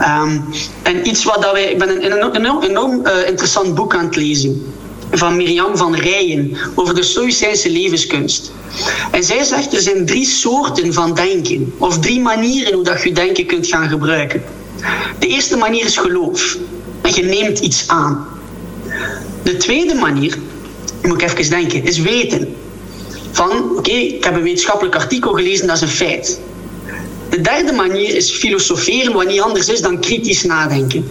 Um, en iets wat dat wij. Ik ben een, een enorm, enorm uh, interessant boek aan het lezen. Van Mirjam van Rijen over de Stoïcijnse levenskunst. En zij zegt er zijn drie soorten van denken. Of drie manieren hoe dat je denken kunt gaan gebruiken. De eerste manier is geloof. En je neemt iets aan. De tweede manier, moet ik even denken, is weten van oké, ik heb een wetenschappelijk artikel gelezen, dat is een feit. De derde manier is filosoferen, wat niet anders is dan kritisch nadenken.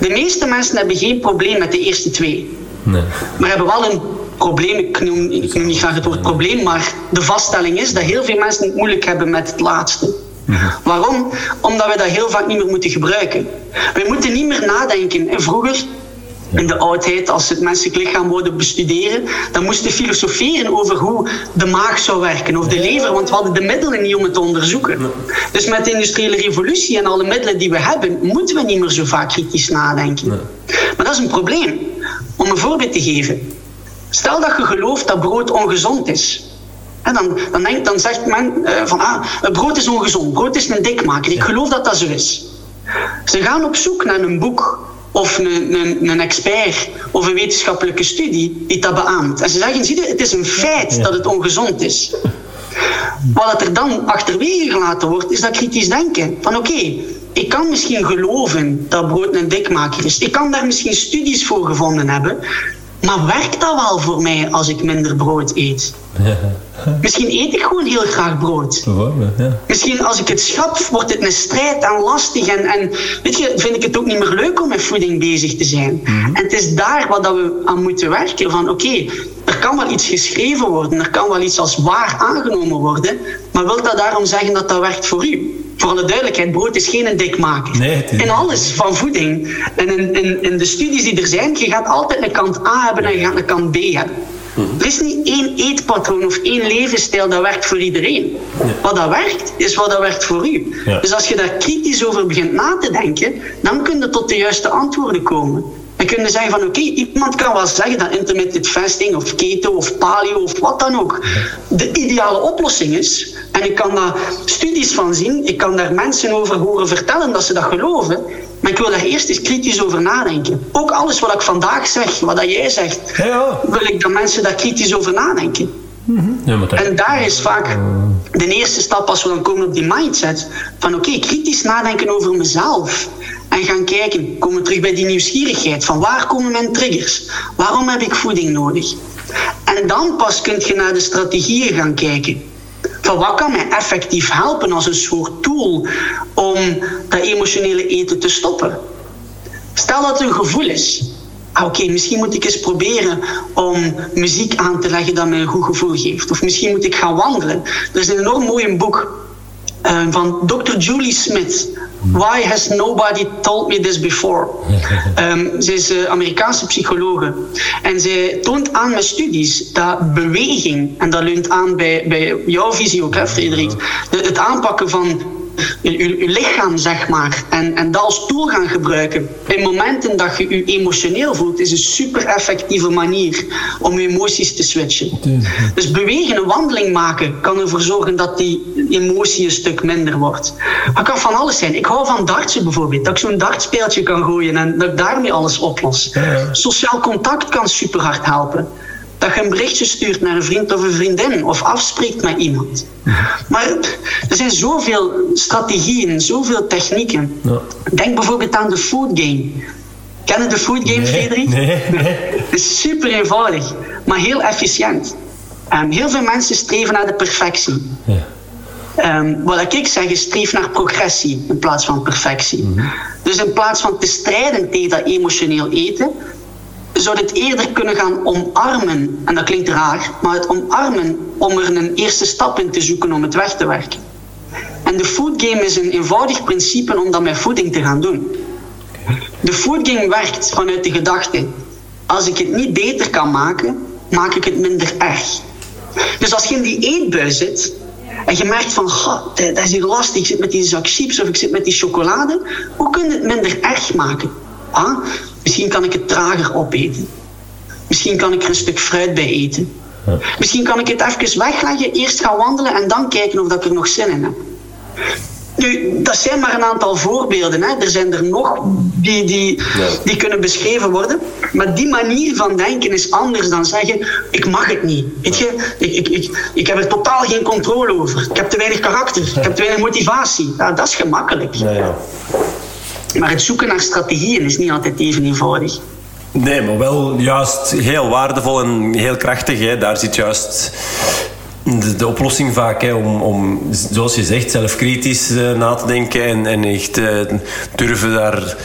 De meeste mensen hebben geen probleem met de eerste twee. Nee. Maar hebben wel een probleem, ik noem, ik noem niet graag het woord probleem, maar de vaststelling is dat heel veel mensen het moeilijk hebben met het laatste. Mhm. Waarom? Omdat we dat heel vaak niet meer moeten gebruiken. We moeten niet meer nadenken. En vroeger in de oudheid, als ze het menselijk lichaam worden bestuderen, dan moesten filosoferen over hoe de maag zou werken of de lever, want we hadden de middelen niet om het te onderzoeken. Dus met de industriële revolutie en alle middelen die we hebben, moeten we niet meer zo vaak kritisch nadenken. Maar dat is een probleem. Om een voorbeeld te geven. Stel dat je gelooft dat brood ongezond is. En dan, dan, zegt men uh, van ah, brood is ongezond, brood is een dikmaker. Ik geloof dat dat zo is. Ze gaan op zoek naar een boek of een, een, een, expert of een wetenschappelijke studie die dat beaamt. En ze zeggen, zie je, het is een feit dat het ongezond is. Wat er dan achterwege gelaten wordt, is dat kritisch denken. Van oké, ik kan misschien geloven dat brood een dikmaker is. Ik kan daar misschien studies voor gevonden hebben. Maar werkt dat wel voor mij als ik minder brood eet? Misschien eet ik gewoon heel graag brood. Ja. Misschien als ik het schrap, wordt het een strijd en lastig. En, en weet je, vind ik het ook niet meer leuk om met voeding bezig te zijn. Mhm. En het is daar wat dat we aan moeten werken. Van oké, er kan wel iets geschreven worden. Er kan wel iets als waar aangenomen worden. Maar wil dat daarom zeggen dat dat werkt voor u? Voor alle duidelijkheid, brood is geen dikmaker. Nee, in alles van voeding. En in, in, in, de studies die er zijn, je gaat altijd een kant A hebben en je gaat een kant B hebben. Mhm. Er is niet één eetpatroon of één levensstijl dat werkt voor iedereen. Wat dat werkt, is wat dat werkt voor u. Dus als je daar kritisch over begint na te denken, dan kun je tot de juiste antwoorden komen. Dan kun je zeggen van oké, iemand kan wel zeggen dat intermittent fasting of keto of paleo of wat dan ook de ideale oplossing is. En ik kan daar studies van zien, ik kan daar mensen over horen vertellen dat ze dat geloven. Maar ik wil daar eerst eens kritisch over nadenken. Ook alles wat ik vandaag zeg, wat dat jij zegt, ja. wil ik dat mensen daar kritisch over nadenken. Ja, en daar is vaak de eerste stap als we dan komen op die mindset van oké, kritisch nadenken over mezelf. En gaan kijken, komen we terug bij die nieuwsgierigheid van waar komen mijn triggers? Waarom heb ik voeding nodig? En dan pas kun je naar de strategieën gaan kijken. Van wat kan mij effectief helpen als een soort tool om dat emotionele eten te stoppen? Stel dat het een gevoel is. Ah, Oké, misschien moet ik eens proberen om muziek aan te leggen dat mij een goed gevoel geeft. Of misschien moet ik gaan wandelen. Er is een enorm mooi boek uh, van Dr. Julie Smith. Why has nobody told me this before? Um, ze is uh, Amerikaanse psychologe. En zij toont aan met studies dat beweging, en dat leunt aan bij, bij jouw visie ook, hè, Frederik, het aanpakken van je, lichaam, zeg maar. En, en dat als tool gaan gebruiken. In momenten dat je je emotioneel voelt, is een super effectieve manier om je emoties te switchen. Dus bewegen, een wandeling maken, kan ervoor zorgen dat die emotie een stuk minder wordt. Maar kan van alles zijn. Ik hou van dartsen bijvoorbeeld. Dat ik zo'n dartspeeltje kan gooien en dat ik daarmee alles oplos. Sociaal contact kan super hard helpen dat je een berichtje stuurt naar een vriend of een vriendin of afspreekt met iemand. Maar er zijn zoveel strategieën, zoveel technieken. Ja. Denk bijvoorbeeld aan de food game. Ken je de food game, nee, Frederik? Nee, nee. Het is super eenvoudig, maar heel efficiënt. Um, heel veel mensen streven naar de perfectie. Ja. Um, wat ik zeg is streef naar progressie in plaats van perfectie. Mm -hmm. Dus in plaats van te strijden tegen dat emotioneel eten, zou het eerder kunnen gaan omarmen. En dat klinkt raar, maar het omarmen om er een eerste stap in te zoeken om het weg te werken. En de food game is een eenvoudig principe om dat met voeding te gaan doen. De food game werkt vanuit de gedachte: als ik het niet beter kan maken, maak ik het minder erg. Dus als je in die eetbui zit en je merkt van, god, dat is hier lastig, ik zit met die zak chips of ik zit met die chocolade, hoe kun je het minder erg maken? Ah, Misschien kan ik het trager opeten. Misschien kan ik er een stuk fruit bij eten. Misschien kan ik het even wegleggen, eerst gaan wandelen en dan kijken of ik er nog zin in heb. Nu, dat zijn maar een aantal voorbeelden. Hè. Er zijn er nog die, die, die kunnen beschreven worden. Maar die manier van denken is anders dan zeggen: ik mag het niet. Weet je, ik, ik, ik, ik heb er totaal geen controle over. Ik heb te weinig karakter. Ik heb te weinig motivatie. Ja, dat is gemakkelijk. Ja, ja. Maar het zoeken naar strategieën is niet altijd even eenvoudig. Nee, maar wel juist heel waardevol en heel krachtig. Hè. Daar zit juist de, oplossing vaak hè, om, om, zoals je zegt, zelfkritisch uh, na te denken en, en echt uh, durven daar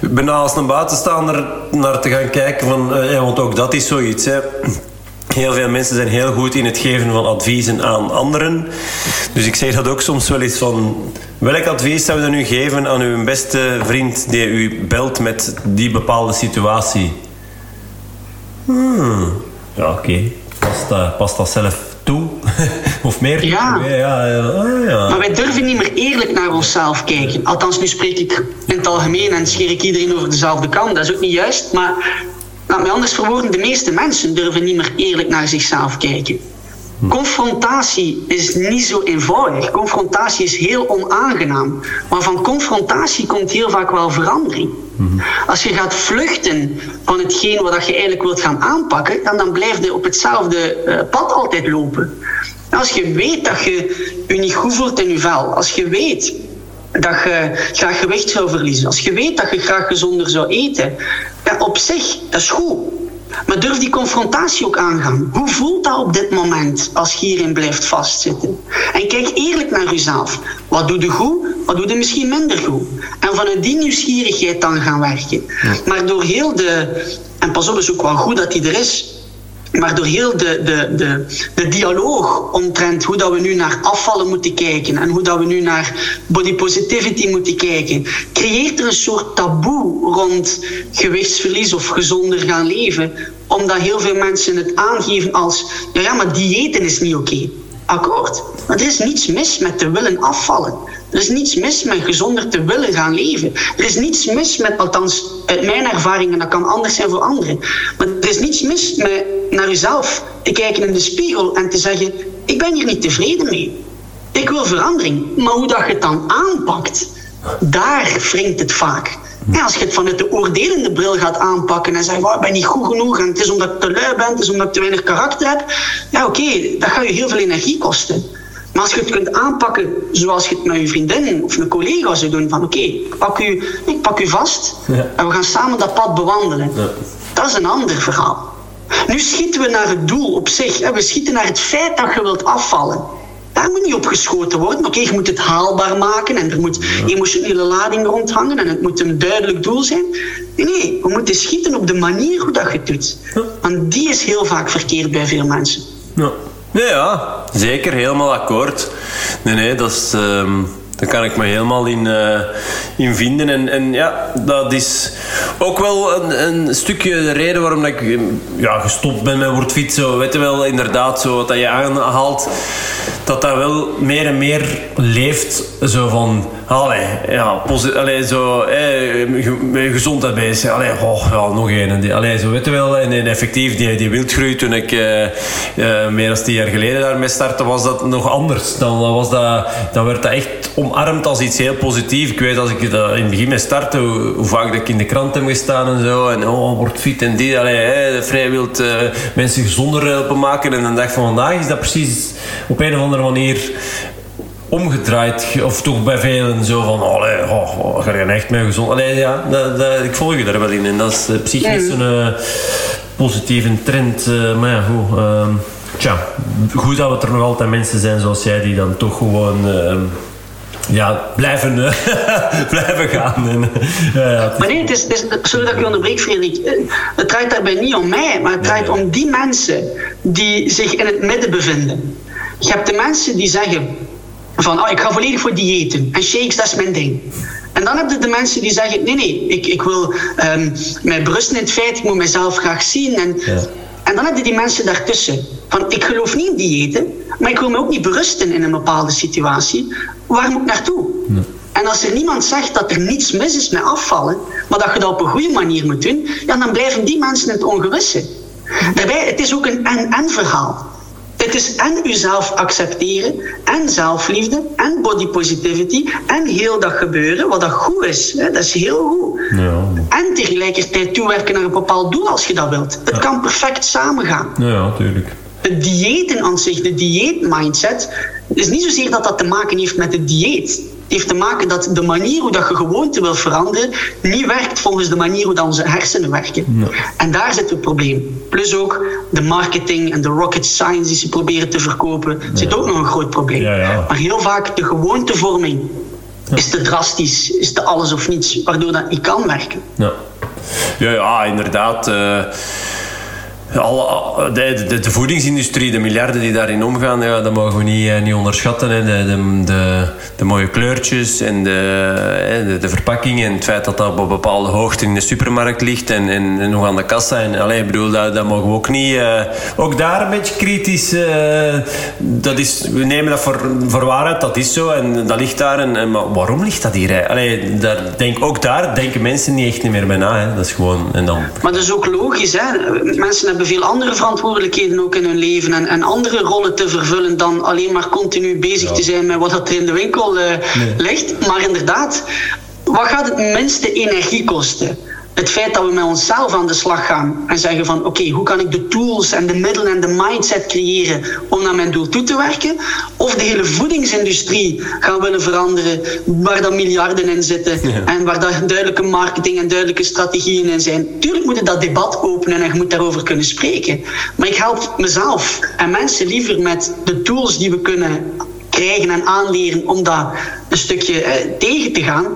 bijna als een buitenstaander naar te gaan kijken. Van, ja, want ook dat is zoiets. Hè. Heel veel mensen zijn heel goed in het geven van adviezen aan anderen. Dus ik zeg dat ook soms wel eens van... Welk advies zou je nu geven aan uw beste vriend die u belt met die bepaalde situatie? Hmm. Ja, oké. Okay. Past, dat, past dat zelf toe? of meer? Ja. Ja, ja, ah, ja. Maar wij durven niet meer eerlijk naar onszelf kijken. Althans, nu spreek ik in het algemeen en scheer ik iedereen over dezelfde kant. Dat is ook niet juist. Maar laat mij anders verwoorden, de meeste mensen durven niet meer eerlijk naar zichzelf kijken. Confrontatie is niet zo eenvoudig. Confrontatie is heel onaangenaam. Maar van confrontatie komt heel vaak wel verandering. Als je gaat vluchten van hetgeen wat je eigenlijk wilt gaan aanpakken, dan, dan blijf je op hetzelfde uh, pad altijd lopen. Als je weet dat je je niet goed voelt in je vel, als je weet dat je graag gewicht zou verliezen, als je weet dat je graag gezonder zou eten, ja, op zich, dat is goed. Maar durf die confrontatie ook aangaan. Hoe voelt dat op dit moment als je hierin blijft vastzitten? En kijk eerlijk naar jezelf. Wat doe je goed? Wat doe je misschien minder goed? En vanuit die nieuwsgierigheid dan gaan werken. Maar door heel de... En pas op, is ook wel goed dat die er is. Maar door heel de, de, de, de dialoog omtrent hoe dat we nu naar afvallen moeten kijken en hoe dat we nu naar body positivity moeten kijken, creëert er een soort taboe rond gewichtsverlies of gezonder gaan leven. Omdat heel veel mensen het aangeven als, ja, ja maar diëten is niet oké. Akkoord. Maar er is niets mis met te willen afvallen. Er is niets mis met gezonder te willen gaan leven. Er is niets mis met, althans uit mijn ervaringen, dat kan anders zijn voor anderen. Maar er is niets mis met naar jezelf te kijken in de spiegel en te zeggen: Ik ben hier niet tevreden mee. Ik wil verandering. Maar hoe dat je het dan aanpakt, daar wringt het vaak. En als je het vanuit de oordelende bril gaat aanpakken en zegt, ik ben niet goed genoeg en het is omdat ik te lui ben, het is omdat ik te weinig karakter heb. Ja, oké, dat gaat je heel veel energie kosten. Maar als je het kunt aanpakken zoals je het met je vriendin of een collega zou doen, van oké, ik, pak u, ik pak u vast en we gaan samen dat pad bewandelen. Dat is een ander verhaal. Nu schieten we naar het doel op zich. Hè. We schieten naar het feit dat je wilt afvallen. Daar moet niet op geschoten worden. Oké, je moet het haalbaar maken en er moet emotionele lading rondhangen en het moet een duidelijk doel zijn. Nee, we moeten schieten op de manier hoe dat je het doet. Want die is heel vaak verkeerd bij veel mensen. Ja, ja zeker, helemaal akkoord. Nee, nee, dat is. Ehm, daar kan ik me helemaal in, uh, in vinden. En, en ja, dat is ook wel een, een stukje de reden waarom ik ja, gestopt ben met woordfietsen. Weet je wel, inderdaad, zo wat je aanhaalt, dat dat wel meer en meer leeft. Zo van, allee, ja, allee, zo, eh, gezondheid bezig. Allee, oh, ja, nog één. Allee, zo weet je wel. En, effectief, die, die wildgroei, toen ik uh, uh, meer dan tien jaar geleden daarmee startte, was dat nog anders. Dan, was dat, dan werd dat echt omarmd als iets heel positiefs. Ik weet als ik dat in het begin mee startte, hoe, vaak dat ik in de krant heb gestaan en zo. En oh, wordt fit en die. Allee, vrij wilt uh, mensen gezonder helpen maken. En de dag van vandaag is dat precies op een of andere manier omgedraaid. Of toch bij velen zo van, allee, oh, oh, ga je echt mee gezond? Allee, ja, dat, dat, ik volg je daar wel in. En dat is uh, psychisch een uh, positieve trend. Uh, maar ja, goed. Uh, tja, goed dat we er nog altijd mensen zijn zoals jij die dan toch gewoon ja, blijven, blijven gaan. En, ja, maar nee, het is, het is, sorry dat ik je onderbreek, Frederik. Het draait daarbij niet om mij, maar het draait om die mensen die zich in het midden bevinden. Je hebt de mensen die zeggen van oh, ik ga volledig voor diëten en shakes, dat is mijn ding. En dan heb je de mensen die zeggen: nee, nee, ik, ik wil um, mij berusten in het feit, ik moet mezelf graag zien. En, en dan heb je die mensen daartussen. Van ik geloof niet in diëten, maar ik wil me ook niet berusten in een bepaalde situatie. Waar moet ik naartoe? En als er niemand zegt dat er niets mis is met afvallen, maar dat je dat op een goede manier moet doen, ja, dan blijven die mensen in het ongewisse. Daarbij, het is ook een en-en verhaal. Het is en uzelf accepteren, en zelfliefde, en body positivity, en heel dat gebeuren, wat dat goed is. Hè? Dat is heel goed. Ja. En tegelijkertijd toewerken naar een bepaald doel als je dat wilt. Het kan perfect samengaan. Ja, natuurlijk. Het diëten aan zich, de dieetmindset, is niet zozeer dat dat te maken heeft met het dieet heeft te maken dat de manier hoe dat je gewoonte wil veranderen niet werkt volgens de manier hoe dat onze hersenen werken. En daar zit het probleem. Plus ook de marketing en de rocket science die ze proberen te verkopen, zit ook nog een groot probleem. Maar heel vaak de gewoontevorming is te drastisch, is te alles of niets, waardoor dat niet kan werken. Ja, ja, ja inderdaad. Uh de, de, de, voedingsindustrie, de miljarden die daarin omgaan, ja, dat mogen we niet, eh, niet onderschatten. Hè. De, de, de, mooie kleurtjes en de, de, verpakking en het feit dat dat op een bepaalde hoogte in de supermarkt ligt en, en, nog aan de kassa. En, ik bedoel, dat, dat mogen we ook niet... Uh, ook daar een beetje kritisch... Uh, dat is, we nemen dat voor, voor waarheid, dat is zo en dat ligt daar. En, maar waarom ligt dat hier? Allee, daar denk, ook daar denken mensen niet echt meer bij na. Hè. Dat is gewoon... En dan... Maar dat is ook logisch. Hè? Mensen hebben veel andere verantwoordelijkheden ook in hun leven en, en andere rollen te vervullen dan alleen maar continu bezig te zijn met wat er in de winkel uh, ligt. Maar inderdaad, wat gaat het minste energie kosten? Het feit dat we met onszelf aan de slag gaan en zeggen van oké, hoe kan ik de tools en de middelen en de mindset creëren om naar mijn doel toe te werken? Of de hele voedingsindustrie gaan willen veranderen waar dan miljarden in zitten en waar daar duidelijke marketing en duidelijke strategieën in zijn. Tuurlijk moet je dat debat openen en je moet daarover kunnen spreken. Maar ik help mezelf en mensen liever met de tools die we kunnen krijgen en aanleren om dat een stukje eh, tegen te gaan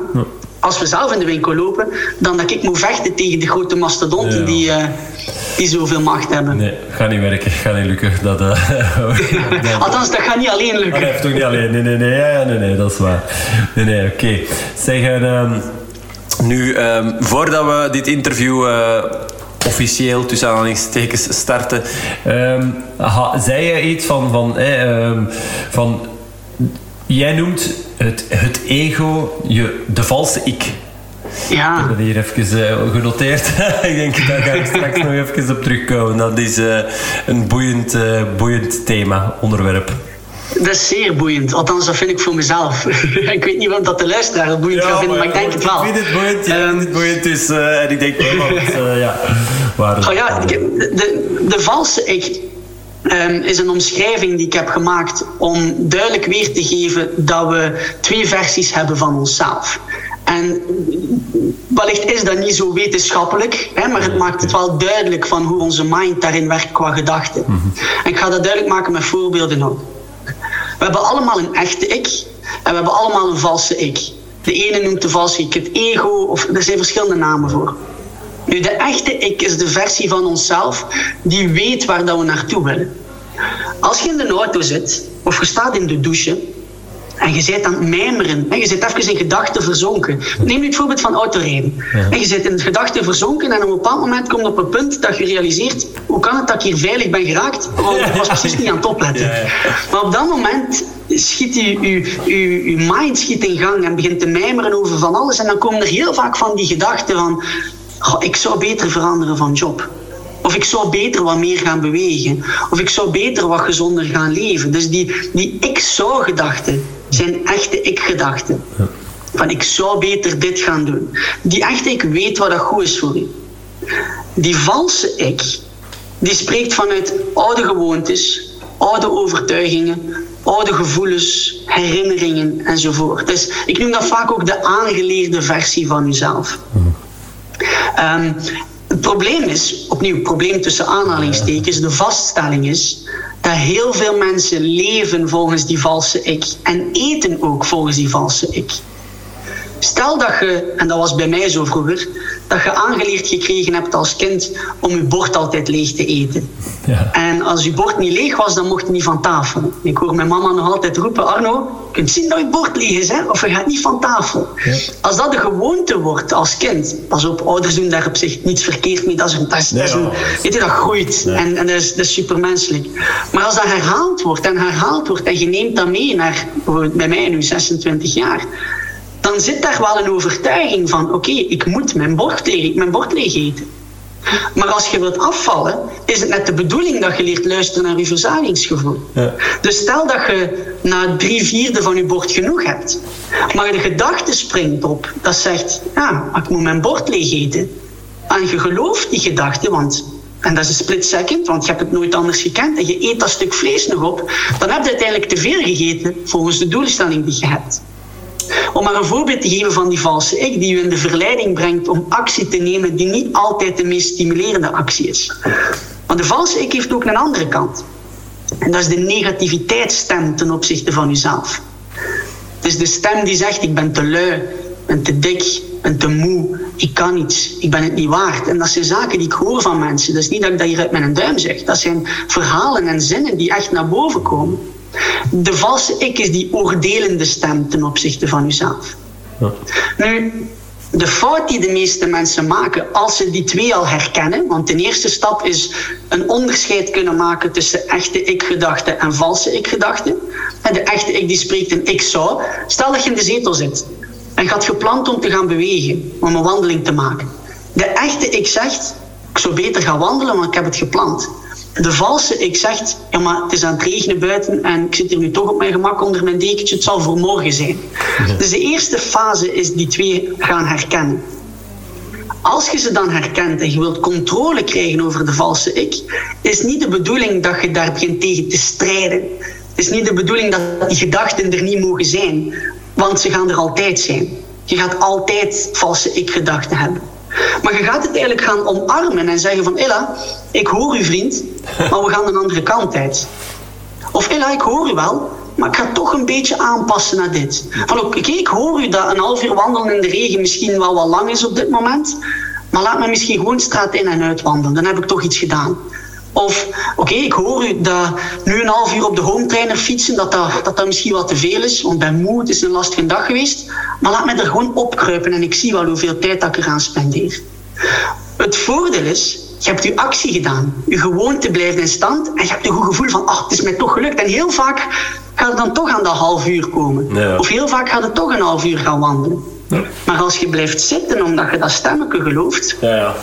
als we zelf in de winkel lopen, dan dat ik moet vechten tegen de grote mastodonten die, uh, die zoveel macht hebben. Nee, gaat niet werken, gaat niet lukken. Dat, uh, Althans, dat gaat niet alleen lukken. Dat heeft toch niet alleen. Nee, nee, nee, ja, nee, nee, dat is waar. Nee, nee, oké. Okay. Zeg, um, nu, um, voordat we dit interview uh, officieel tussen aanhalingstekens starten, um, zei je iets van, van, eh, van Jij noemt het, het ego je, de valse ik. Ja. Ik heb dat hier even uh, genoteerd. ik denk, daar ga ik straks nog even op terugkomen. Dat is uh, een boeiend, uh, boeiend thema, onderwerp. Dat is zeer boeiend. Althans, dat vind ik voor mezelf. ik weet niet wat dat de luisteraar boeiend ja, gaat vinden, maar, maar, ik denk het wel. Ik vind het boeiend, ja, um, het boeiend dus, en ik denk wel, want, ja. Waar, oh ja, de, de, de valse ik ehm, is een omschrijving die ik heb gemaakt om duidelijk weer te geven dat we twee versies hebben van onszelf. En wellicht is dat niet zo wetenschappelijk, hè, maar het maakt het wel duidelijk van hoe onze mind daarin werkt qua gedachten. En ik ga dat duidelijk maken met voorbeelden ook. We hebben allemaal een echte ik en we hebben allemaal een valse ik. De ene noemt de valse ik het ego, of er zijn verschillende namen voor. Nu, de echte ik is de versie van onszelf die weet waar dat we naartoe willen. Als je in de auto zit, of je staat in de douche, en je zit aan het mijmeren. En je zit even in gedachten verzonken. Neem nu het voorbeeld van autorijden. En je zit in gedachten verzonken en op een bepaald moment komt op een punt dat je realiseert hoe kan het dat ik hier veilig ben geraakt? Want ik was precies niet aan het opletten. Maar op dat moment schiet je, je, je, je mind schiet in gang en begint te mijmeren over van alles. En dan komen er heel vaak van die gedachten van ik zou beter veranderen van job. Of ik zou beter wat meer gaan bewegen. Of ik zou beter wat gezonder gaan leven. Dus die, die ik zou gedachten zijn echte ik-gedachten. Van ik zou beter dit gaan doen. Die echte ik weet wat dat goed is voor u. Die valse ik, die spreekt vanuit oude gewoontes, oude overtuigingen, oude gevoelens, herinneringen enzovoort. Dus ik noem dat vaak ook de aangeleerde versie van uzelf. Um, het probleem is, opnieuw, probleem tussen aanhalingstekens, de vaststelling is dat heel veel mensen leven volgens die valse ik en eten ook volgens die valse ik. Stel dat je, en dat was bij mij zo vroeger, dat je aangeleerd gekregen hebt als kind om je bord altijd leeg te eten. Ja. En als je bord niet leeg was, dan mocht je niet van tafel. Ik hoor mijn mama nog altijd roepen, Arno, je kunt zien dat je bord leeg is, hè? of je gaat niet van tafel. Ja. Als dat de gewoonte wordt als kind, pas op, ouders doen daar op zich niets verkeerd mee, dat is, een, dat is, nee, dat, is een, weet je, dat groeit en, en dat, is, dat is supermenselijk. Maar als dat herhaald wordt en herhaald wordt en je neemt dat mee naar, bij mij nu 26 jaar, dan zit daar wel een overtuiging van: oké, ik moet mijn bord, leeg, mijn bord leeg eten. Maar als je wilt afvallen, is het net de bedoeling dat je leert luisteren naar je verzagingsgevoel. Ja. Dus stel dat je na drie vierde van je bord genoeg hebt, maar de gedachte springt op dat zegt: ja, ik moet mijn bord leeg eten. En je gelooft die gedachte, want en dat is een split second, want je hebt het nooit anders gekend en je eet dat stuk vlees nog op, dan heb je uiteindelijk te veel gegeten volgens de doelstelling die je hebt. Om maar een voorbeeld te geven van die valse ik, die u in de verleiding brengt om actie te nemen die niet altijd de meest stimulerende actie is. Maar de valse ik heeft ook een andere kant. En dat is de negativiteitsstem ten opzichte van uzelf. Het is de stem die zegt: Ik ben te lui, ik ben te dik, ik ben te moe, ik kan niets, ik ben het niet waard. En dat zijn zaken die ik hoor van mensen. Dat is niet dat ik dat hier uit mijn duim zeg. Dat zijn verhalen en zinnen die echt naar boven komen. De valse ik is die oordelende stem ten opzichte van uzelf. Ja. Nu, de fout die de meeste mensen maken als ze die twee al herkennen, want de eerste stap is een onderscheid kunnen maken tussen echte ik-gedachten en valse ik-gedachten. En de echte ik die spreekt een ik zou. Stel dat je in de zetel zit en had gepland om te gaan bewegen, om een wandeling te maken. De echte ik zegt, ik zou beter gaan wandelen, want ik heb het gepland de valse ik zegt, ja maar het is aan het regenen buiten en ik zit hier nu toch op mijn gemak onder mijn dekentje, het zal voor morgen zijn. Dus de eerste fase is die twee gaan herkennen. Als je ze dan herkent en je wilt controle krijgen over de valse ik, is niet de bedoeling dat je daar begint tegen te strijden. Het is niet de bedoeling dat die gedachten er niet mogen zijn, want ze gaan er altijd zijn. Je gaat altijd valse ik-gedachten hebben. Maar je gaat het eigenlijk gaan omarmen en zeggen van Ella, ik hoor u vriend, maar we gaan een andere kant uit. Of Ella, ik hoor u wel, maar ik ga toch een beetje aanpassen naar dit. Van oké, ik hoor u dat een half uur wandelen in de regen misschien wel wat lang is op dit moment, maar laat me misschien gewoon straat in en uit wandelen. Dan heb ik toch iets gedaan. Of, oké, ik hoor u dat nu een half uur op de home trainer fietsen, dat dat, dat dat misschien wat te veel is, want ben moe, het is een lastige dag geweest. Maar laat me er gewoon opkruipen en ik zie wel hoeveel tijd dat ik eraan spendeer. Het voordeel is, je hebt je actie gedaan. Je gewoonte blijft in stand en je hebt een goed gevoel van, ach, het is mij toch gelukt. En heel vaak gaat het dan toch aan dat half uur komen. Of heel vaak gaat het toch een half uur gaan wandelen. Ja. Maar als je blijft zitten omdat je dat stemmetje gelooft, ja, ja.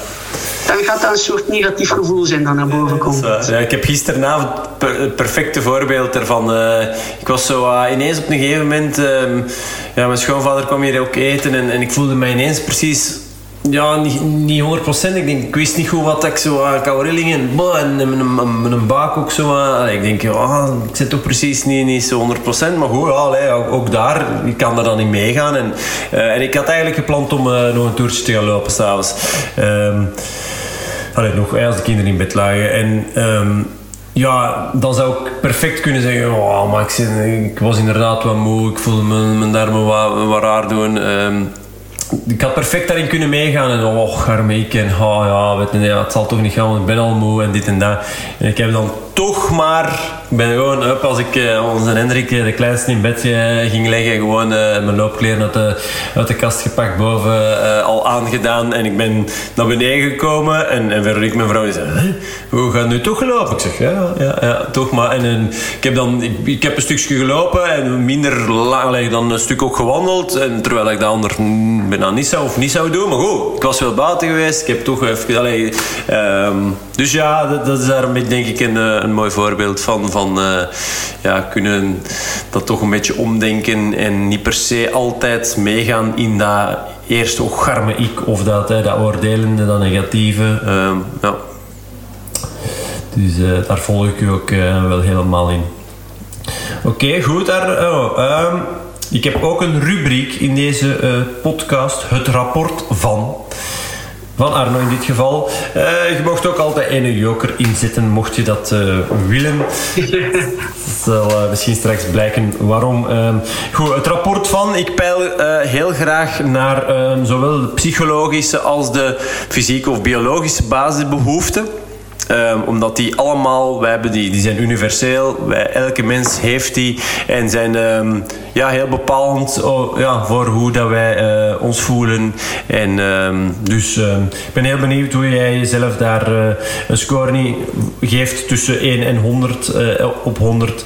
dan gaat dat een soort negatief gevoel zijn dat naar boven komt. Ja, ik heb gisteravond het perfecte voorbeeld ervan. Uh, ik was zo uh, ineens op een gegeven moment, uh, ja, mijn schoonvader kwam hier ook eten en, en ik voelde mij ineens precies ja, niet, niet 100%. Ik, denk, ik wist niet goed wat ik zo aan rillingen en, en mijn, baak ook zo. Uh, ik denk, ja, ik zit toch precies niet, niet zo 100%. Maar goed, ja, ook, daar, ik kan er dan niet meegaan. En, uh, en ik had eigenlijk gepland om uh, nog een toertje te gaan lopen s'avonds. Um, allee, nog als de kinderen in bed lagen. En um, ja, dan zou ik perfect kunnen zeggen: oh, maar ik, ik was inderdaad wat moe, ik voelde mijn, mijn darmen wat, wat raar doen. Um, ik had perfect daarin kunnen meegaan en oh, arme ik en ja, weet je, het zal toch niet gaan, want ik ben al moe en dit en dat. En ik heb dan toch maar, ik ben gewoon up als ik uh, onze Hendrik, de kleinste, in bed uh, ging leggen. Gewoon mijn loopkleren uit de, uit de kast gepakt, boven al aangedaan. En ik ben naar beneden gekomen. En, en Veronique, mijn vrouw, zei: Hoe gaat nu toch gelopen? Ik zeg: Ja, ja, ja toch maar. En, en ik, heb dan, ik, heb een stukje gelopen en minder lang dan een stuk ook gewandeld. En terwijl ik dat ander bijna niet zou of niet zou doen. Maar goed, ik was wel buiten geweest. Ik heb toch even. Um, dus ja, dat, is daar een beetje, denk ik, een een mooi voorbeeld van. van uh, ja, kunnen dat toch een beetje omdenken en niet per se altijd meegaan in dat eerste ocharme ik of dat, hè, dat oordelende, dat negatieve. Uh, ja. Dus uh, daar volg ik u ook uh, wel helemaal in. Oké, goed. Daar, oh, um, ik heb ook een rubriek in deze podcast, het rapport van van Arno in dit geval. Uh, je mocht ook altijd een joker inzetten, mocht je dat uh, willen. dat zal uh, misschien straks blijken waarom. Ehm, goed, het rapport van. Ik peil heel graag naar ehm, zowel de psychologische als de fysieke of biologische basisbehoeften. Um, omdat die allemaal, wij hebben die, die zijn universeel. Wij, elke mens heeft die en zijn um, ja, heel bepalend oh, ja, voor hoe dat wij uh, ons voelen. En um, dus ik ben heel benieuwd hoe jij jezelf daar uh, een score geeft tussen 1 en 100 uh, eh, op 100.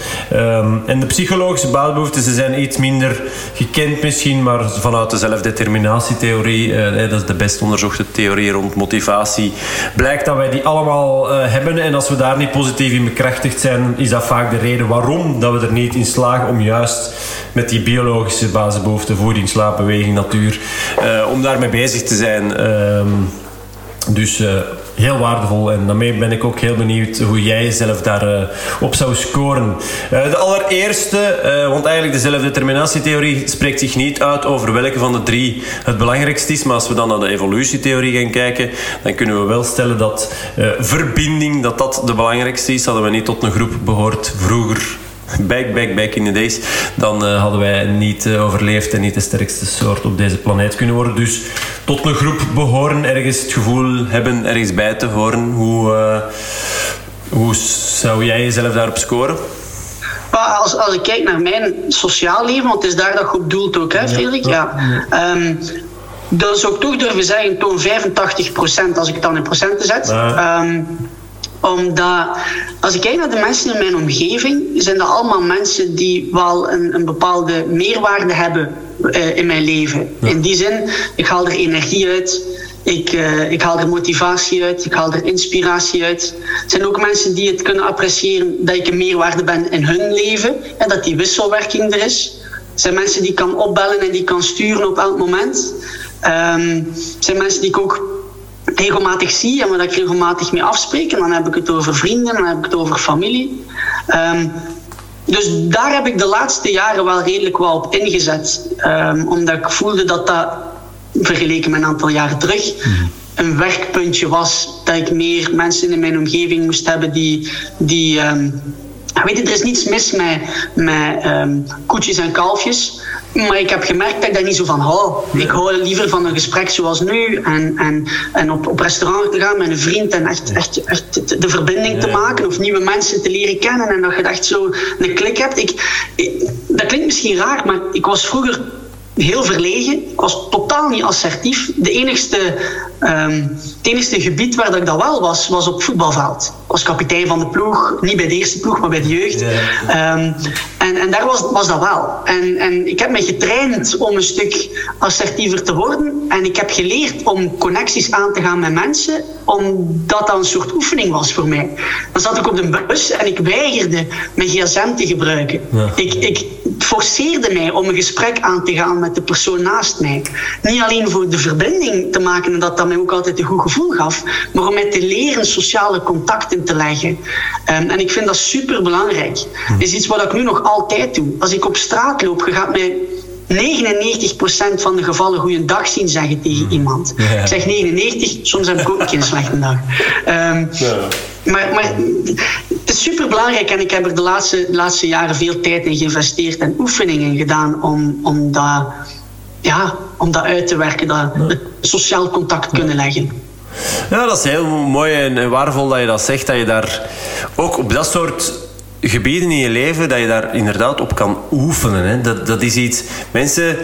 en de psychologische basisbehoeften, ze zijn iets minder gekend misschien, maar vanuit de zelfdeterminatietheorie, dat is de best onderzochte theorie rond motivatie, blijkt dat wij die allemaal hebben. En als we daar niet positief in bekrachtigd zijn, is dat vaak de reden waarom dat we er niet in slagen om juist met die biologische basisbehoeften, voeding, slaap, beweging, natuur, uh, om daarmee bezig te zijn. Uh, dus uh, heel waardevol. En daarmee ben ik ook heel benieuwd hoe jij jezelf daarop uh, op zou scoren. Uh, de allereerste, want eigenlijk de zelfdeterminatietheorie spreekt zich niet uit over welke van de drie het belangrijkste is. Maar als we dan naar de evolutietheorie gaan kijken, dan kunnen we wel stellen dat verbinding dat dat de belangrijkste is. Hadden we niet tot een groep behoord vroeger back, back, back in the days, dan uh, hadden wij niet uh, overleefd en niet de sterkste soort op deze planeet kunnen worden. Dus tot een groep behoren, ergens het gevoel hebben ergens bij te horen. Hoe, uh, hoe zou jij jezelf daarop scoren? Als, als ik kijk naar mijn sociaal leven, want het is daar dat je op doelt ook, hè, Frederik? Ja. ja. Um, dan zou ik toch durven zeggen, toon 85% als ik het dan in procenten zet. Um, omdat als ik kijk naar de mensen in mijn omgeving, zijn dat allemaal mensen die wel een, een bepaalde meerwaarde hebben uh, in mijn leven. In die zin, ik haal er energie uit. Ik, uh, ik haal er motivatie uit, ik haal er inspiratie uit. Het zijn ook mensen die het kunnen appreciëren dat ik een meerwaarde ben in hun leven en dat die wisselwerking er is. Het zijn mensen die ik kan opbellen en die ik kan sturen op elk moment. Um, het zijn mensen die ik ook regelmatig zie en waar ik regelmatig mee afspreek. En dan heb ik het over vrienden, dan heb ik het over familie. Um, dus daar heb ik de laatste jaren wel redelijk wel op ingezet. Um, omdat ik voelde dat dat, vergeleken met een aantal jaren terug, een werkpuntje was. Dat ik meer mensen in mijn omgeving moest hebben die, die um, weet je, er is niets mis met, met koetjes en kalfjes. Maar ik heb gemerkt dat ik daar niet zo van hou. Ik hou liever van een gesprek zoals nu. En, en, en op, op restaurant te gaan met een vriend en echt, echt, echt de verbinding te maken. Of nieuwe mensen te leren kennen. En dat je echt zo een klik hebt. Ik, ik, dat klinkt misschien raar, maar ik was vroeger heel verlegen. Ik was totaal niet assertief. De enigste, um, het enigste gebied waar dat ik dat wel was, was op voetbalveld. Ik was kapitein van de ploeg. Niet bij de eerste ploeg, maar bij de jeugd. Um, en, en daar was, was dat wel. En, en ik heb me getraind om een stuk assertiever te worden. En ik heb geleerd om connecties aan te gaan met mensen. Omdat dat een soort oefening was voor mij. Dan zat ik op de bus en ik weigerde mijn gsm te gebruiken. Ik, ik, forceerde mij om een gesprek aan te gaan met de persoon naast mij. Niet alleen voor de verbinding te maken en dat dat mij ook altijd een goed gevoel gaf, maar om mij te leren sociale contacten te leggen. Ehm, en ik vind dat super belangrijk. Dat is iets wat ik nu nog altijd doe. Als ik op straat loop, je gaat mij 99% van de gevallen goeiedag zien zeggen tegen hmm. iemand. Ik zeg 99, soms heb ik ook een keer een slechte dag. Ehm, ja. Maar, maar het is super belangrijk en ik heb er de laatste, laatste jaren veel tijd in geïnvesteerd en oefeningen gedaan om, om, dat, ja, om dat uit te werken, dat sociaal contact kunnen leggen. Ja, dat is heel mooi en waardevol dat je dat zegt, dat je daar ook op dat soort gebieden in je leven dat je daar inderdaad op kan oefenen. Hè. Dat, dat is iets... Mensen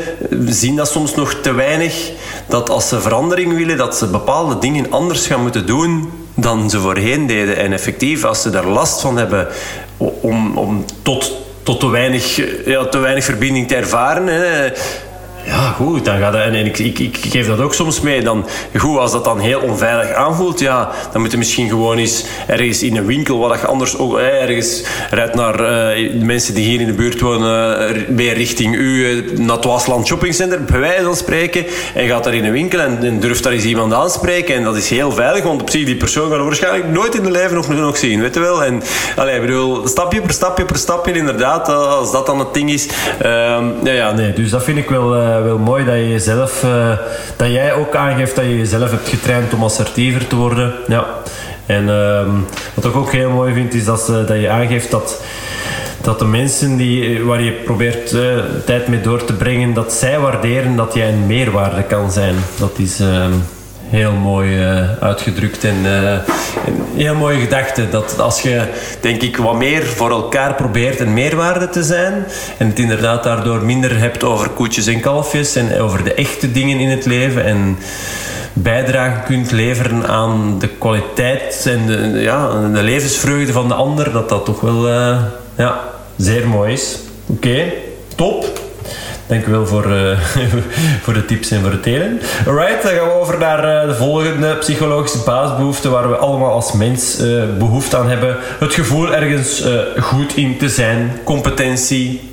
zien dat soms nog te weinig. Dat als ze verandering willen, dat ze bepaalde dingen anders gaan moeten doen dan ze voorheen deden. En effectief, als ze daar last van hebben om, om tot, tot te, weinig, ja, te weinig verbinding te ervaren... Hè, ja, goed, dan gaat dat, en ik, ik, ik geef dat ook soms mee. Dan, goed, als dat dan heel onveilig aanvoelt, ja, dan moet je misschien gewoon eens ergens in een winkel, wat je anders ook ergens rijdt naar uh, mensen die hier in de buurt wonen, uh, richting u, uh, naar het Wasland Shoppingcenter, bij wijze van spreken, en gaat daar in een winkel en, durft daar eens iemand aanspreken. En dat is heel veilig, want op zich, die persoon gaat waarschijnlijk nooit in de leven nog, nog zien, weet je wel. En, allee, bedoel, stapje per stapje per stapje, inderdaad, als dat dan het ding is. Ehm, ja, ja, nee, dus dat vind ik wel wel mooi dat je jezelf, uh, dat jij ook aangeeft dat je jezelf hebt getraind om assertiever te worden. Ja. En uh, wat ik ook heel mooi vind is dat, dat je aangeeft dat, dat de mensen die, waar je probeert uh, tijd mee door te brengen, dat zij waarderen dat jij een meerwaarde kan zijn. Dat is ehm, heel mooi uh, uitgedrukt en een heel mooie gedachte. Dat als je, denk ik, wat meer voor elkaar probeert een meerwaarde te zijn en het inderdaad daardoor minder hebt over koetjes en kalfjes en over de echte dingen in het leven en bijdrage kunt leveren aan de kwaliteit en de, ja, de levensvreugde van de ander, dat dat toch wel uh, ja, zeer mooi is. Oké, top. Dank u wel voor, uh, voor de tips en voor het delen. Alright, dan gaan we over naar uh, de volgende psychologische basisbehoefte waar we allemaal als mens uh, behoefte aan hebben. Het gevoel ergens goed in te zijn, competentie,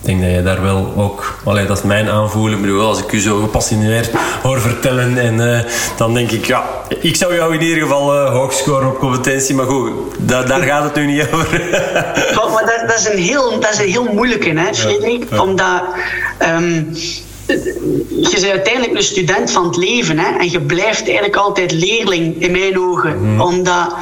denk dat je daar wel ook... Allee, dat is mijn aanvoelen. Ik bedoel, als ik u zo gepassioneerd hoor vertellen... En uh, dan denk ik, ja... Ik zou jou in ieder geval uh, hoog scoren op competentie. Maar goed, da daar gaat het nu niet over. maar dat, dat, is een heel, dat is een heel moeilijke, hè, Frederik? Ja, Omdat... Um, je bent uiteindelijk een student van het leven hè, en je blijft eigenlijk altijd leerling in mijn ogen. Mm. Omdat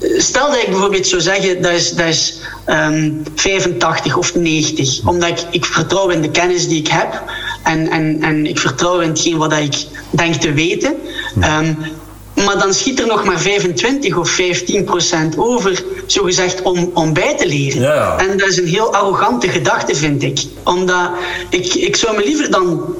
Stel dat ik bijvoorbeeld zou zeggen dat is, dat is um, 85 of 90, omdat ik, ik vertrouw in de kennis die ik heb en, en, en ik vertrouw in hetgeen wat ik denk te weten. Um, maar dan schiet er nog maar 25 of 15 procent over, zogezegd, om, om bij te leren. Ja. En dat is een heel arrogante gedachte, vind ik. Omdat ik, ik zou me liever dan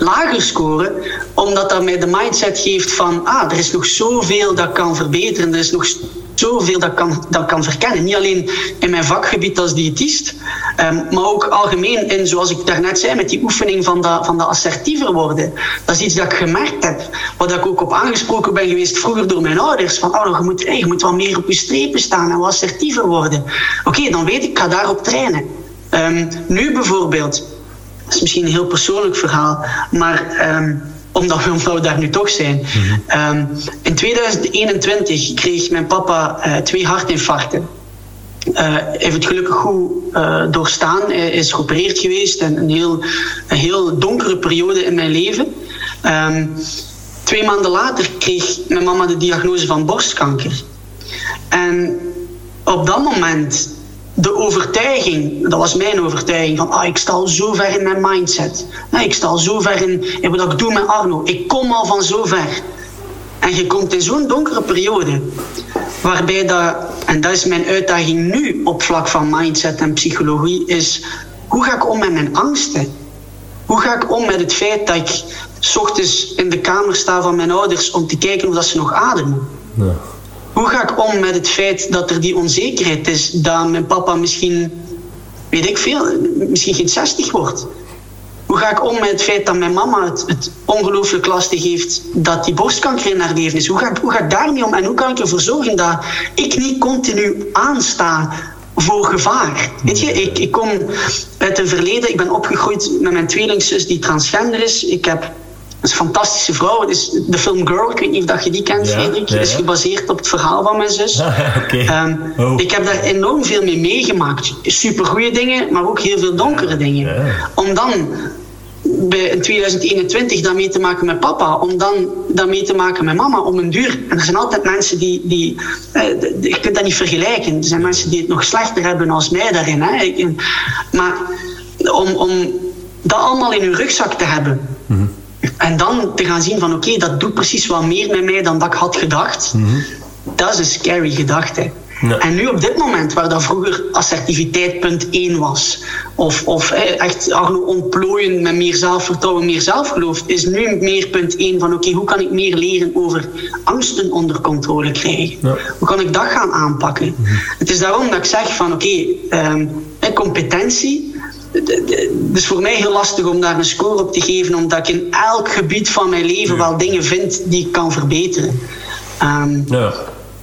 lager scoren, omdat dat mij de mindset geeft van, ah, er is nog zoveel dat kan verbeteren, er is nog zoveel dat kan, dat kan verkennen. Niet alleen in mijn vakgebied als diëtist, um, maar ook algemeen in, zoals ik daarnet zei, met die oefening van dat, van dat assertiever worden. Dat is iets dat ik gemerkt heb, wat ik ook op aangesproken ben geweest vroeger door mijn ouders. Van, oh, je moet, hey, je moet wat meer op je strepen staan en wat assertiever worden. Oké, dan weet ik, ik ga daarop trainen. Um, nu bijvoorbeeld, dat is misschien een heel persoonlijk verhaal, maar... Um, omdat we, omdat we daar nu toch zijn. Mhm. um, in 2021 kreeg mijn papa uh, twee hartinfarcten. Uh, heeft het gelukkig goed uh, doorstaan. Hij is geopereerd geweest en een heel, een heel donkere periode in mijn leven. Um, twee maanden later kreeg mijn mama de diagnose van borstkanker. En op dat moment de overtuiging, dat was mijn overtuiging, van ah, ik sta al zo ver in mijn mindset. Nee, ik sta al zo ver in, in wat ik doe met Arno. Ik kom al van zo ver. En je komt in zo'n donkere periode, waarbij dat, en dat is mijn uitdaging nu op vlak van mindset en psychologie, is hoe ga ik om met mijn angsten? Hoe ga ik om met het feit dat ik s ochtends in de kamer sta van mijn ouders om te kijken of dat ze nog ademen? Ja. Hoe ga ik om met het feit dat er die onzekerheid is dat mijn papa misschien, weet ik veel, misschien geen 60 wordt? Hoe ga ik om met het feit dat mijn mama het, het ongelooflijk lastig heeft dat die borstkanker in haar leven is? Hoe ga, ik, hoe ga ik daarmee om en hoe kan ik ervoor zorgen dat ik niet continu aansta voor gevaar. Weet je, ik, ik kom uit een verleden, ik ben opgegroeid met mijn tweelingzus die transgender is. Ik heb is een fantastische vrouw. Het is de film Girl, ik weet niet of dat je die kent, ja, Frederik. Ja, is gebaseerd op het verhaal van mijn zus. okay. um, oh. Ik heb daar enorm veel mee meegemaakt. Super goede dingen, maar ook heel veel donkere dingen. Om dan bij in 2021 dat mee te maken met papa, om dan dat mee te maken met mama, om een duur. En er zijn altijd mensen die, die eh, je kunt dat niet vergelijken. Er zijn mensen die het nog slechter hebben als mij daarin. Hè. Maar om, om dat allemaal in hun rugzak te hebben. Mhm. En dan te gaan zien van oké, dat doet precies wat meer met mij dan dat ik had gedacht. Dat is een scary gedachte. Ja. En nu op dit moment, waar dat vroeger assertiviteit punt 1 was, of, of echt Arno ontplooien met meer zelfvertrouwen, meer zelfgeloof, is nu meer punt 1 van oké, hoe kan ik meer leren over angsten onder controle krijgen? Ja. Hoe kan ik dat gaan aanpakken? Het is daarom dat ik zeg van oké, ehm, competentie, het is voor mij heel lastig om daar een score op te geven, omdat ik in elk gebied van mijn leven wel dingen vind die ik kan verbeteren. Um, ja.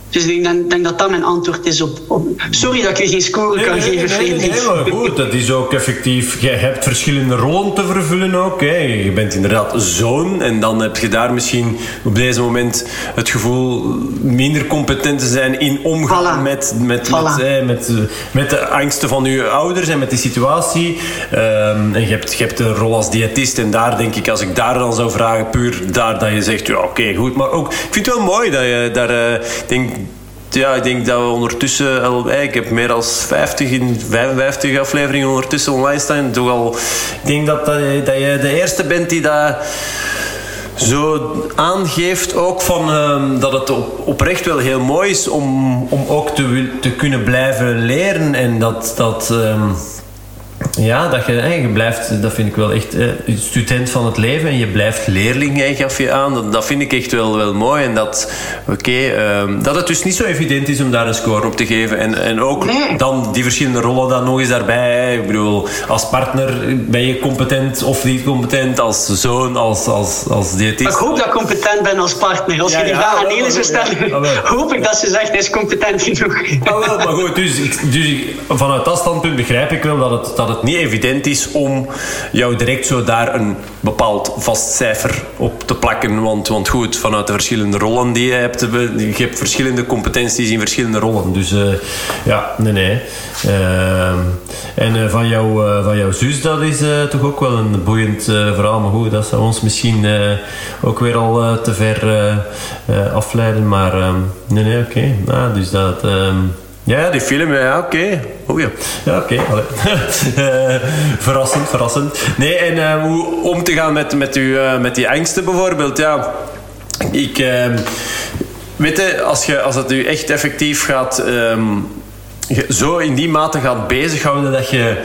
Dus ik denk, denk, dat dat mijn antwoord is op. op sorry dat ik je geen score kan nee, geven, nee, nee, nee, maar goed, dat is ook effectief. Je hebt verschillende rollen te vervullen ook. Hè. Je bent inderdaad zoon en dan heb je daar misschien op deze moment het gevoel minder competent te zijn in omgaan Voilà. met, met, Voilà. met, eh, met, met de angsten van je ouders en met die situatie. Ehm, en je hebt, je hebt de rol als diëtist en daar denk ik, als ik daar dan zou vragen, puur daar dat je zegt, ja oké, goed. Maar ook, ik vind het wel mooi dat je daar, eh, denk, ja, ik denk dat we ondertussen al, eh, ik heb meer dan 50 in 55 afleveringen ondertussen online staan. Toch al, ik denk dat, dat, je, dat je de eerste bent die dat zo aangeeft ook van ehm, dat het op, oprecht wel heel mooi is om, om ook te, te kunnen blijven leren en dat, dat ehm, ja, dat je, je blijft, dat vind ik wel echt, eh, student van het leven en je blijft leerling, hè, gaf je aan. Dat, dat vind ik echt wel, wel mooi. En dat, oké, ehm, dat het dus niet zo evident is om daar een score op te geven. En, en ook Nee. dan die verschillende rollen dan nog eens daarbij. Ik bedoel, als partner ben je competent of niet competent, als zoon, als, als, als Maar diëtist. ik hoop dat ik competent ben als partner. Als Ja, je die ja, vraag aan Nele zou stellen, hoop ik dat ze zegt hij is competent genoeg. Ah, wel, maar goed, dus, dus vanuit dat standpunt begrijp ik wel dat het, dat het niet evident is om jou direct zo daar een bepaald vast cijfer op te plakken. Want, want goed, vanuit de verschillende rollen die je hebt, je hebt verschillende competenties in verschillende rollen. Dus eh, ja, nee, nee. Ehm, en eh, van, jou, eh, van jouw zus, dat is eh, toch ook wel een boeiend eh, verhaal. Maar goed, dat zou ons misschien eh, ook weer al eh, te ver eh, eh, afleiden. Maar ehm, nee, nee, oké. Nou, dus dat... ehm, ja, die film, ja, oké. Oh ja. Ja, oké. Eh, verrassend, verrassend. Nee, en eh, hoe om te gaan met, met, uw, eh, met die angsten bijvoorbeeld, ja. Ik... ehm, weet je, als, je, als het u echt effectief gaat... ehm, zo in die mate gaat bezighouden dat je...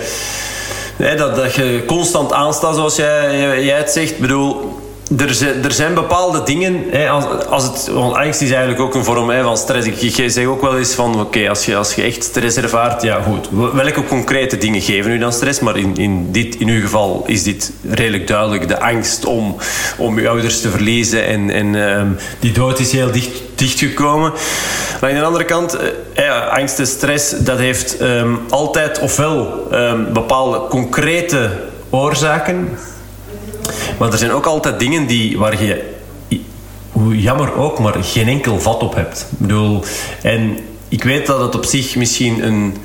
dat, dat je constant aanstaat, zoals jij, jij het zegt. Ik bedoel, er zijn, er zijn bepaalde dingen. Hè, als, als het, angst is eigenlijk ook een vorm hè, van stress. Ik, ik zeg ook wel eens van: oké, als, je, als je echt stress ervaart, ja goed. Welke concrete dingen geven u dan stress? Maar in, in, dit, in uw geval is dit redelijk duidelijk. De angst om, om uw ouders te verliezen. En, en ehm, die dood is heel dicht, dichtgekomen. Maar aan de andere kant, eh, angst en stress, dat heeft ehm, altijd ofwel ehm, bepaalde concrete oorzaken. Maar er zijn ook altijd dingen die, waar je, hoe jammer ook, maar geen enkel vat op hebt. Ik bedoel, en ik weet dat het op zich misschien een,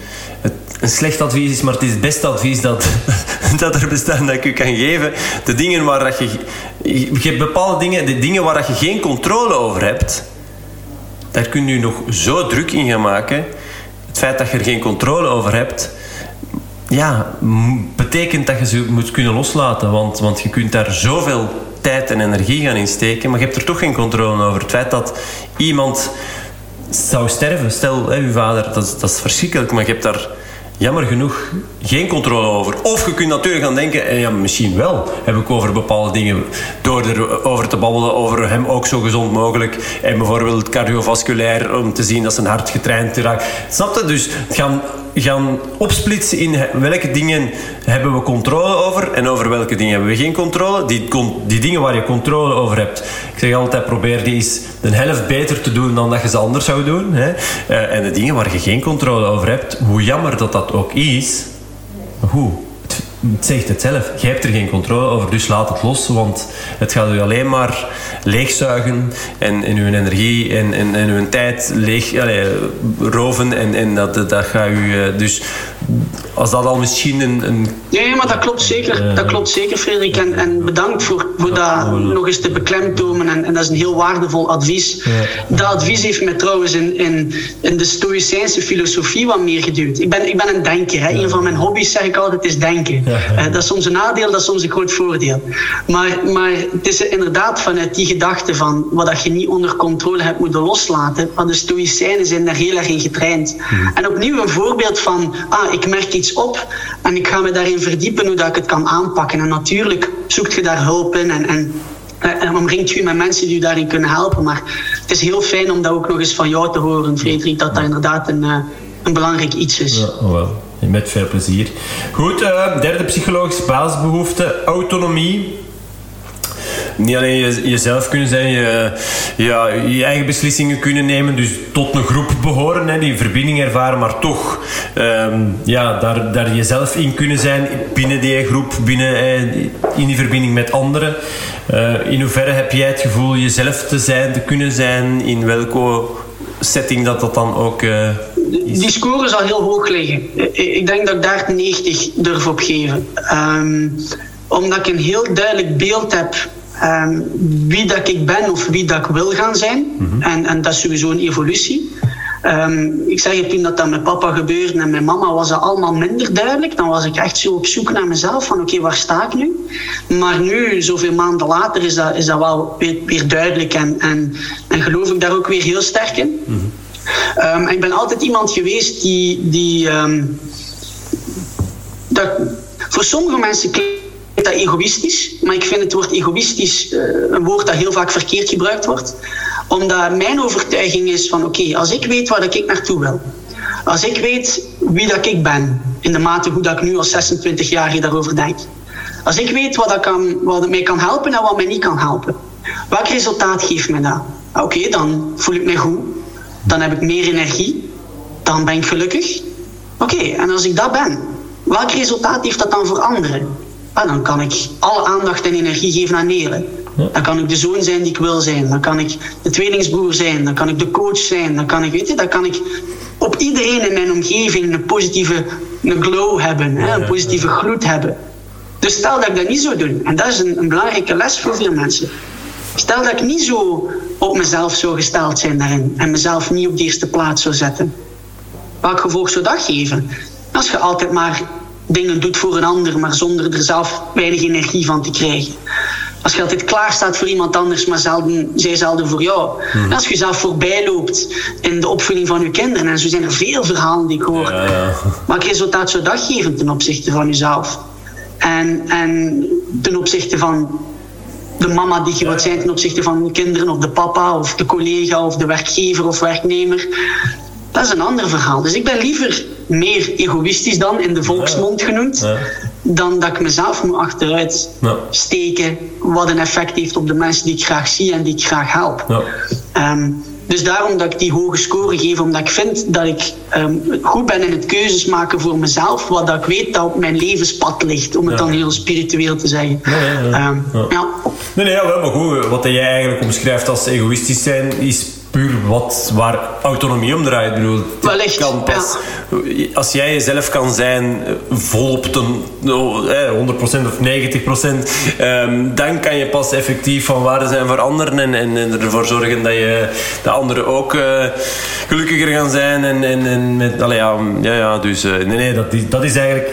een slecht advies is, maar het is het beste advies dat, dat er bestaat dat ik u kan geven. De dingen waar dat je, je hebt bepaalde dingen, de dingen waar dat je geen controle over hebt, daar kun je nog zo druk in gaan maken. Het feit dat je er geen controle over hebt, ja, betekent dat je ze moet kunnen loslaten. Want, want je kunt daar zoveel tijd en energie gaan insteken, maar je hebt er toch geen controle over. Het feit dat iemand zou sterven, stel, uw vader, dat, dat is verschrikkelijk, maar je hebt daar jammer genoeg geen controle over. Of je kunt natuurlijk gaan denken, eh, ja, misschien wel heb ik over bepaalde dingen, door erover te babbelen, over hem ook zo gezond mogelijk. En bijvoorbeeld cardiovasculair, om te zien dat zijn hart getraind raakt. Snap je? Dus het gaan, gaan opsplitsen in welke dingen hebben we controle over en over welke dingen hebben we geen controle? Die, die dingen waar je controle over hebt. Ik zeg altijd, probeer die eens de helft beter te doen dan dat je ze anders zou doen. Hè? Uh, en de dingen waar je geen controle over hebt, hoe jammer dat dat ook is, hoe? Het zegt het zelf. Je hebt er geen controle over, dus laat het los. Want het gaat u alleen maar leegzuigen en, uw energie en, en, uw tijd leeg roven. En, en dat, dat gaat u... Eh, dus als dat al misschien een... een ja, maar dat klopt zeker. Dat klopt zeker, Frederik. En, en bedankt voor, voor dat nog eens te beklemtonen. En, en dat is een heel waardevol advies. Dat advies heeft mij trouwens in, in, in de Stoïcijnse filosofie wat meer geduwd. Ik ben, ik ben een denker. Hè. Een van mijn hobby's, zeg ik altijd, is denken. Uh, dat is soms een nadeel, dat is soms een groot voordeel. Maar, maar het is inderdaad vanuit die gedachte van wat dat je niet onder controle hebt moeten loslaten. Maar de Stoïcijnen zijn daar heel erg in getraind. En opnieuw een voorbeeld van, ah, ik merk iets op en ik ga me daarin verdiepen hoe dat ik het kan aanpakken. En natuurlijk zoekt je daar hulp in en, en en omringt je met mensen die je daarin kunnen helpen. Maar het is heel fijn om dat ook nog eens van jou te horen, Frederik, dat dat inderdaad een, eh, een belangrijk iets is. Ja, oh wel. Met veel plezier. Goed, uh, derde psychologische basisbehoefte, autonomie niet alleen jezelf kunnen zijn, je, ja, je eigen beslissingen kunnen nemen, dus tot een groep behoren, hè, die verbinding ervaren, maar toch ehm, ja, daar, daar jezelf in kunnen zijn binnen die groep, binnen, eh, in die verbinding met anderen. Uh, in hoeverre heb jij het gevoel jezelf te zijn, te kunnen zijn, in welke setting dat dat dan ook is? Die score zal heel hoog liggen. Ik denk dat ik daar 90 durf op geven. Um, omdat ik een heel duidelijk beeld heb um, wie dat ik ben of wie dat ik wil gaan zijn. Mhm. en, en dat is sowieso een evolutie. Um, ik zeg je, toen dat, dat met papa gebeurde en met mama was dat allemaal minder duidelijk. Dan was ik echt zo op zoek naar mezelf van oké, waar sta ik nu? Maar nu, zoveel maanden later, is dat, is dat wel weer, weer duidelijk en, en, en geloof ik daar ook weer heel sterk in. Mm ik ben altijd iemand geweest die, die um, dat, voor sommige mensen egoïstisch, maar ik vind het woord egoïstisch uh, een woord dat heel vaak verkeerd gebruikt wordt. Omdat mijn overtuiging is van oké, als ik weet waar ik naartoe wil, als ik weet wie dat ik ben, in de mate hoe dat ik nu als 26-jarige daarover denk, als ik weet wat, dat kan, wat mij kan helpen en wat mij niet kan helpen, welk resultaat geeft mij dat? Ah, oké, dan voel ik mij goed, dan heb ik meer energie, dan ben ik gelukkig. Oké, en als ik dat ben, welk resultaat heeft dat dan voor anderen? Ah, dan kan ik alle aandacht en energie geven aan Nele. Dan kan ik de zoon zijn die ik wil zijn. Dan kan ik de tweelingsbroer zijn. Dan kan ik de coach zijn. Dan kan ik, weet je, dan kan ik op iedereen in mijn omgeving een positieve een glow hebben. Hè, een positieve gloed hebben. Dus stel dat ik dat niet zou doen. En dat is een, een belangrijke les voor veel mensen. Stel dat ik niet zo op mezelf zou gesteld zijn daarin. En mezelf niet op de eerste plaats zou zetten. Welk gevolg zou dat geven? Als je altijd maar dingen doet voor een ander, maar zonder er zelf weinig energie van te krijgen. Als je altijd klaar staat voor iemand anders, maar zelden, zij zelden voor jou. Hmm. Als je zelf voorbij loopt in de opvoeding van je kinderen, en zo zijn er veel verhalen die ik hoor. Ja, ja. Maar het resultaat zou dat geven ten opzichte van jezelf. En, en ten opzichte van de mama die je wilt zijn, ten opzichte van je kinderen, of de papa, of de collega, of de werkgever of werknemer. Dat is een ander verhaal. Dus ik ben liever meer egoïstisch dan, in de volksmond genoemd, dan dat ik mezelf moet achteruit steken, wat een effect heeft op de mensen die ik graag zie en die ik graag help. Ehm, dus daarom dat ik die hoge score geef, omdat ik vind dat ik ehm, goed ben in het keuzes maken voor mezelf, wat dat ik weet dat op mijn levenspad ligt, om het dan heel spiritueel te zeggen. Ja, ja, um, ja. Nee, nee, ja, maar goed, wat jij eigenlijk omschrijft als egoïstisch zijn, is puur wat, waar autonomie om draait. Ik bedoel, Wellicht, kan pas, Als jij jezelf kan zijn, volop ten, 100% of 90%, um, dan kan je pas effectief van waarde zijn voor anderen en, en, ervoor zorgen dat je de anderen ook uh, gelukkiger gaan zijn. En, en, en met, allee, ja, ja, ja, dus uh, nee, nee, dat is, dat is eigenlijk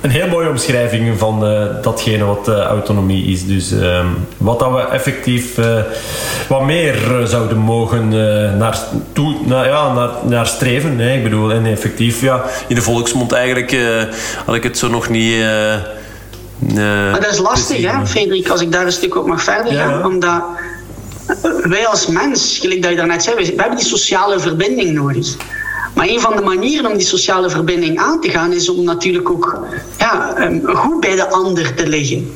een heel mooie omschrijving van uh, datgene wat autonomie is. Dus um, wat dat we effectief wat meer zouden mogen uh, naar, toe, naar, ja, naar, naar streven. Hè. Ik bedoel, en effectief, ja, in de volksmond eigenlijk uh, had ik het zo nog niet... Uh, maar dat is lastig, hè, Frederik, als ik daar een stuk op mag verder gaan. Ja. Omdat wij als mens, gelijk dat je daarnet zei, we hebben die sociale verbinding nodig. Maar een van de manieren om die sociale verbinding aan te gaan is om natuurlijk ook ja, ehm, goed bij de ander te liggen.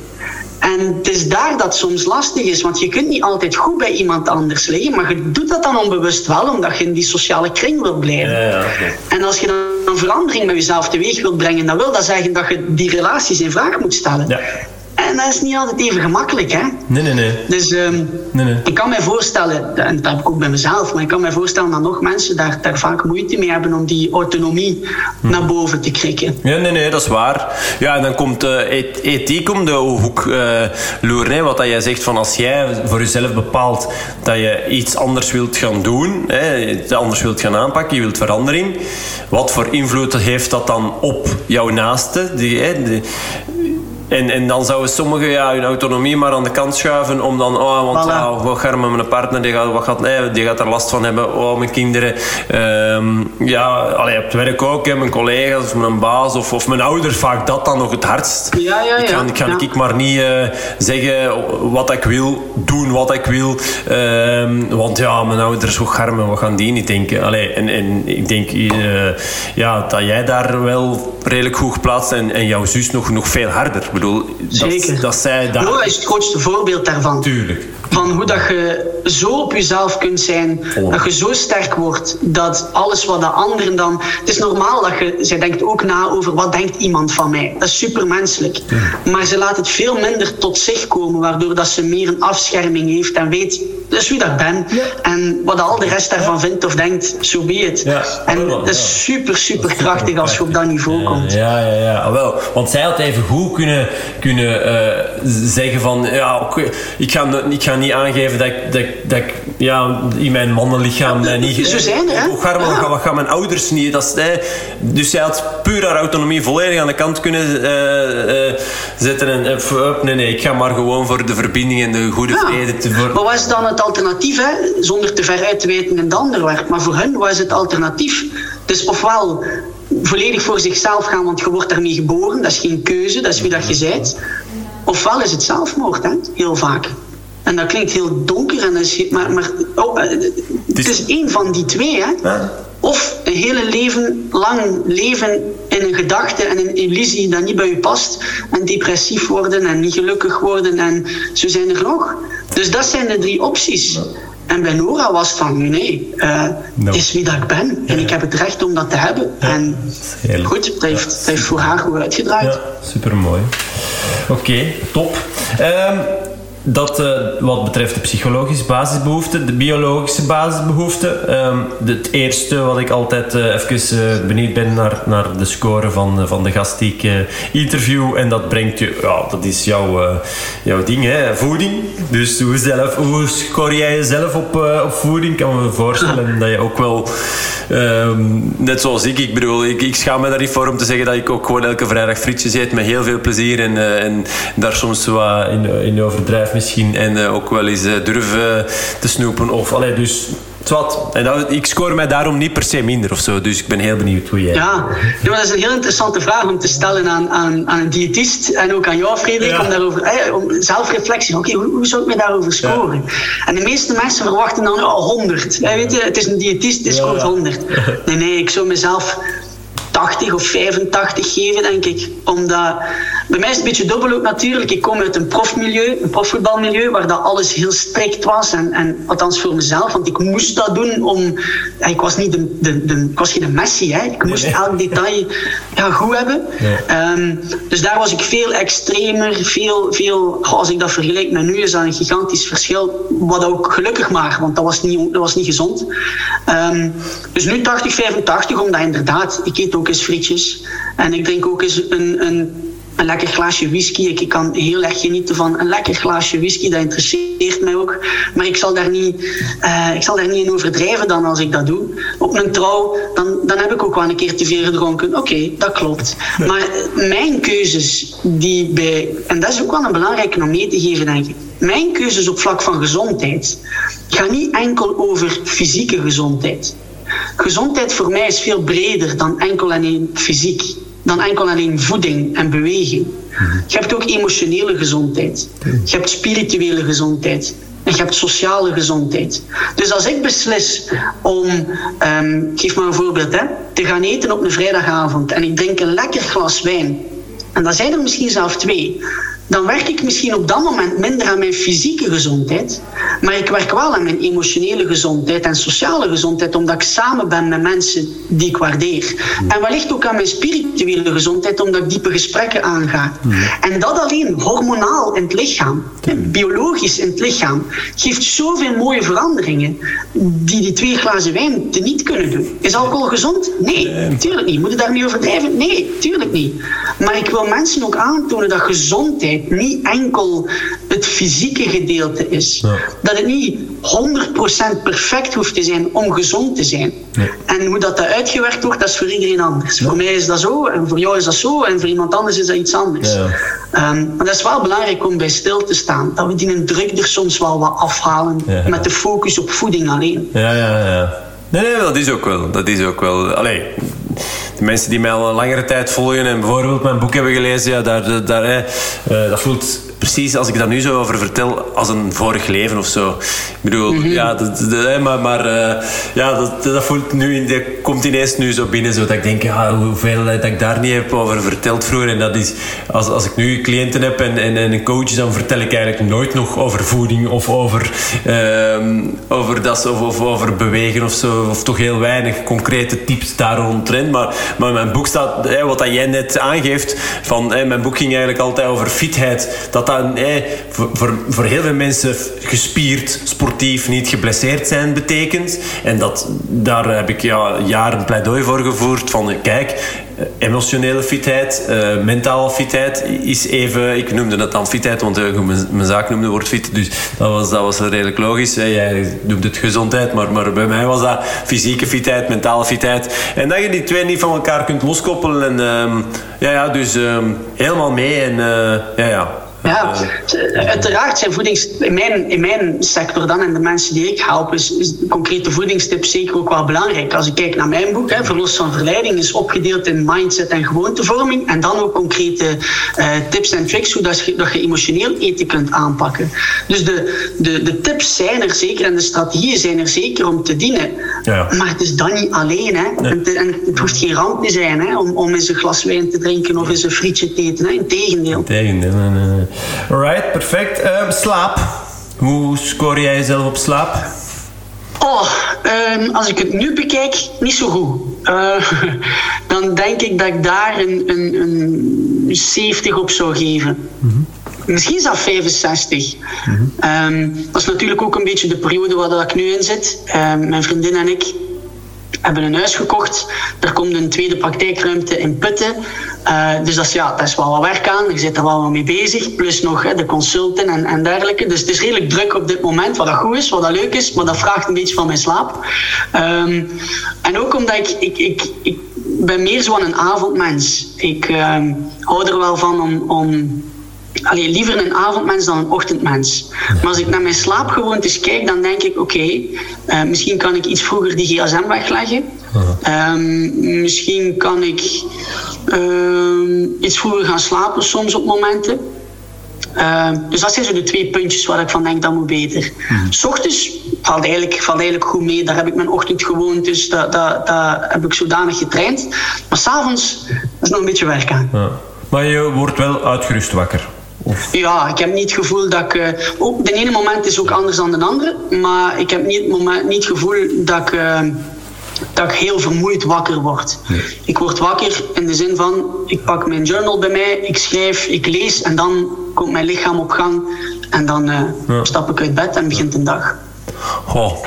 En het is daar dat soms lastig is, want je kunt niet altijd goed bij iemand anders liggen, maar je doet dat dan onbewust wel, omdat je in die sociale kring wilt blijven. Ja, ja, En als je dan een verandering bij jezelf teweeg wilt brengen, dan wil dat zeggen dat je die relaties in vraag moet stellen. Ja. En dat is niet altijd even gemakkelijk, hè? Nee, nee, nee. Dus um, nee, nee. ik kan mij voorstellen, en dat heb ik ook bij mezelf, maar ik kan mij voorstellen dat nog mensen daar, daar vaak moeite mee hebben om die autonomie hm. naar boven te krikken. Ja, nee, nee, dat is waar. Ja, en dan komt uh, ethiek om de hoek uh, loeren. Wat dat jij zegt van als jij voor jezelf bepaalt dat je iets anders wilt gaan doen, hè, anders wilt gaan aanpakken, je wilt verandering. Wat voor invloed heeft dat dan op jouw naaste? Die, hè, die, en, en dan zouden sommigen ja, hun autonomie maar aan de kant schuiven om dan, oh, want voilà. oh, wat gaat met mijn partner, die gaat, wat gaat, nee, die gaat er last van hebben, oh, mijn kinderen. Um, ja, allee, op het werk ook, hè, mijn collega's of mijn baas of, of mijn ouders, vaak dat dan nog het hardst. Ja, ja, ja. Ik kan, ik, ik maar niet uh, zeggen wat ik wil, doen wat ik wil. Um, want ja, mijn ouders, hoe garmen, wat gaan die niet denken? Allee, en, en ik denk uh, ja, dat jij daar wel redelijk goed geplaatst en, en jouw zus nog, nog veel harder bedoel, Zeker. Dat, dat zij daar... Noah is het grootste voorbeeld daarvan. Tuurlijk. Van hoe dat je zo op jezelf kunt zijn, oh. dat je zo sterk wordt, dat alles wat de anderen dan... Het is normaal dat je... Zij denkt ook na over wat denkt iemand van mij. Dat is supermenselijk. Maar ze laat het veel minder tot zich komen, waardoor dat ze meer een afscherming heeft en weet, dat is wie dat ik ben. Ja. En wat al de rest daarvan vindt of denkt, zo so be it. Ja. En dat is super, super krachtig als je op dat niveau komt. Ja, ja, ja. Ah, wel, want zij had even goed kunnen, kunnen uh, zeggen van, ja, ik ga, ik ga niet aangeven dat ik, dat, dat ik ja, in mijn mannenlichaam ja, niet... Zo zijn hè? Hoe gaan, ja. wat gaan mijn ouders niet... Dat is, dus zij had puur haar autonomie volledig aan de kant kunnen uh, uh, zetten. En, nee, nee, ik ga maar gewoon voor de verbinding en de goede vrede. Te, voor... Maar wat is dan het alternatief, hè? Zonder te ver uit te weten in de ander werk. Maar voor hen, wat is het alternatief? Dus ofwel volledig voor zichzelf gaan, want je wordt daarmee geboren. Dat is geen keuze, dat is wie dat je bent. Ofwel is het zelfmoord, hè? heel vaak. En dat klinkt heel donker, en is, maar, maar oh, eh, het is één van die twee. Hè? Of een hele leven lang leven in een gedachte en een illusie dat niet bij u past. En depressief worden en niet gelukkig worden. En zo zijn er nog. Dus dat zijn de drie opties. En bij Nora was het van, nee, uh, no. is wie dat ik ben. En ik heb het recht om dat te hebben. Ja, en goed, het heeft, het heeft voor haar goed uitgedraaid. Ja, super mooi. Oké, okay, top. Um, dat uh, wat betreft de psychologische basisbehoeften, de biologische basisbehoeften. Um, het eerste wat ik altijd uh, even uh, benieuwd ben naar, naar de score van, van de gast die ik interview. En dat brengt je, ja, dat is jouw, jouw ding, hè, voeding. Dus hoe, zelf, hoe score jij jezelf op, op voeding? Kan me voorstellen dat je ook wel, um, net zoals ik, ik bedoel, ik, ik schaam me daar niet voor om te zeggen dat ik ook gewoon elke vrijdag frietjes eet met heel veel plezier. En, en daar soms wat in, in overdrijf misschien en uh, ook wel eens uh, durven te snoepen. Of, allee, dus wat. En dat, ik score mij daarom niet per se minder of zo. Dus ik ben heel benieuwd hoe jij. Ja, maar dat is een heel interessante vraag om te stellen aan, aan, aan een diëtist en ook aan jou, Frederik, ja. om daarover eh, om zelfreflectie. Oké, okay, hoe, hoe, zou ik mij daarover scoren? Ja. En de meeste mensen verwachten dan oh, 100. Ja. weet je, het is een diëtist, het scoort 100. Nee, nee, ik zou mezelf 80 of 85 geven, denk ik. Omdat, bij mij is het een beetje dubbel ook natuurlijk. Ik kom uit een profmilieu, een profvoetbalmilieu, waar dat alles heel strikt was. En, en althans voor mezelf, want ik moest dat doen om... Ik was, niet de, de, de ik was geen Messi, hè. Ik moest elk detail ja, goed hebben. Um, dus daar was ik veel extremer, veel... veel als ik dat vergelijk met nu, is dat een gigantisch verschil. Wat ook gelukkig maar, want dat was niet, dat was niet gezond. Um, dus nu 80, 85, omdat inderdaad, ik eet ook ook eens frietjes. En ik drink ook eens een, een, een lekker glaasje whisky. Ik, kan heel erg genieten van een lekker glaasje whisky. Dat interesseert mij ook. Maar ik zal daar niet, uh, ik zal daar niet in overdrijven dan als ik dat doe. Op mijn trouw, dan, dan heb ik ook wel een keer te veel gedronken. Oké, okay, dat klopt. Maar mijn keuzes die bij... En dat is ook wel een belangrijke om mee te geven, denk ik. Mijn keuzes op vlak van gezondheid gaan niet enkel over fysieke gezondheid. Gezondheid voor mij is veel breder dan enkel alleen fysiek, dan enkel alleen voeding en beweging. Je hebt ook emotionele gezondheid. Je hebt spirituele gezondheid. en je hebt sociale gezondheid. Dus als ik beslis om, um, geef maar een voorbeeld, hè, te gaan eten op een vrijdagavond en ik drink een lekker glas wijn, en dan zijn er misschien zelf twee, dan werk ik misschien op dat moment minder aan mijn fysieke gezondheid, maar ik werk wel aan mijn emotionele gezondheid en sociale gezondheid, omdat ik samen ben met mensen die ik waardeer. En wellicht ook aan mijn spirituele gezondheid, omdat ik diepe gesprekken aanga. En dat alleen hormonaal in het lichaam, biologisch in het lichaam, geeft zoveel mooie veranderingen die die twee glazen wijn niet kunnen doen. Is alcohol gezond? Nee, tuurlijk niet. Moet je daar niet overdrijven? Nee, tuurlijk niet. Maar ik wil mensen ook aantonen dat gezondheid niet enkel het fysieke gedeelte is. Dat het niet 100% perfect hoeft te zijn om gezond te zijn. En hoe dat, dat uitgewerkt wordt, dat is voor iedereen anders. Voor mij is dat zo, en voor jou is dat zo, en voor iemand anders is dat iets anders. Ja. Um, maar dat is wel belangrijk om bij stil te staan. Dat we die druk er soms wel wat afhalen met de focus op voeding alleen. Ja, ja, ja. Nee, nee, dat is ook wel. Dat is ook wel. Allee, de mensen die mij al een langere tijd volgen en bijvoorbeeld mijn boek hebben gelezen, ja, daar, daar, eh, dat voelt precies als ik dat nu zo over vertel als een vorig leven of zo. Ik bedoel, mhm. ja, dat, maar, maar uh, ja, dat, dat voelt nu, dat komt ineens nu zo binnen, zo dat ik denk, ja, hoeveel dat ik daar niet heb over verteld vroeger. En dat is, als, als ik nu cliënten heb en, en, en een coach, dan vertel ik eigenlijk nooit nog over voeding of over, uh, over dat of, of over bewegen of zo. Of toch heel weinig concrete tips daar rondtrend. Maar, maar mijn boek staat, wat dat jij net aangeeft, van, mijn boek ging eigenlijk altijd over fitheid. Dat dat voor, voor, voor, heel veel mensen gespierd, sportief, niet geblesseerd zijn betekent. En dat, daar heb ik ja, jaren pleidooi voor gevoerd. Van kijk, emotionele fitheid, uh, mentale fitheid is even... Ik noemde het dan fitheid, want uh, mijn, mijn, zaak noemde woord fit. Dus dat was, dat was redelijk logisch. Jij noemt het gezondheid, maar, maar bij mij was dat fysieke fitheid, mentale fitheid. En dat je die twee niet van elkaar kunt loskoppelen. En, uh, ja, ja, dus ehm, helemaal mee. En ja, ja, ja, uiteraard zijn voedings... In mijn, in mijn sector dan en de mensen die ik help, is, is concrete voedingstips zeker ook wel belangrijk. Als ik kijk naar mijn boek, hè, Verlos van Verleiding, is opgedeeld in mindset en gewoontevorming. En dan ook concrete uh, tips en tricks, hoe dat je, dat je emotioneel eten kunt aanpakken. Dus de, de, de tips zijn er zeker en de strategieën zijn er zeker om te dienen. Ja. Maar het is dan niet alleen. Hè. Nee. En, het, en, het hoeft geen ramp te zijn hè, om, om eens een glas wijn te drinken of eens een frietje te eten. Hè. Integendeel. Integendeel. Nee, nee. Alright, perfect. Uh, slaap. Hoe score jij jezelf op slaap? Oh, um, als ik het nu bekijk, niet zo goed. Uh, dan denk ik dat ik daar een, een, een 70 op zou geven. Mm -hmm. Misschien zelfs 65. Mm -hmm. um, dat is natuurlijk ook een beetje de periode waar ik nu in zit. Um, mijn vriendin en ik hebben een huis gekocht. Er komt een tweede praktijkruimte in Putten. Uh, dus dat is, ja, dat is wel wat werk aan. Ik zit er wel mee bezig. Plus nog hè, de consulten en, en dergelijke. Dus het is redelijk druk op dit moment. Wat dat goed is, wat dat leuk is. Maar dat vraagt een beetje van mijn slaap. Um, en ook omdat ik, ik, ik, ik ben meer zo'n avondmens. Ik um, hou er wel van om... om Allee, liever een avondmens dan een ochtendmens. Maar als ik naar mijn slaapgewoontes kijk, dan denk ik: oké, okay, uh, misschien kan ik iets vroeger die gsm wegleggen. Um, misschien kan ik um, iets vroeger gaan slapen, soms op momenten. Uh, dus dat zijn zo de twee puntjes waar ik van denk dat moet beter. Mm. S ochtends valt eigenlijk, valt eigenlijk goed mee. Daar heb ik mijn ochtendgewoontes, dat, dat, dat heb ik zodanig getraind. Maar s'avonds is nog een beetje werk aan. Ja. Maar je wordt wel uitgerust wakker. Ja, ik heb niet het gevoel dat ik... Uh, oh, de ene moment is ook anders dan de andere. Maar ik heb niet het, moment, niet het gevoel dat ik... Uh, dat ik heel vermoeid wakker word. Nee. Ik word wakker in de zin van, ik pak mijn journal bij mij, ik schrijf, ik lees en dan komt mijn lichaam op gang en dan uh, ja. stap ik uit bed en begint een dag. Oh,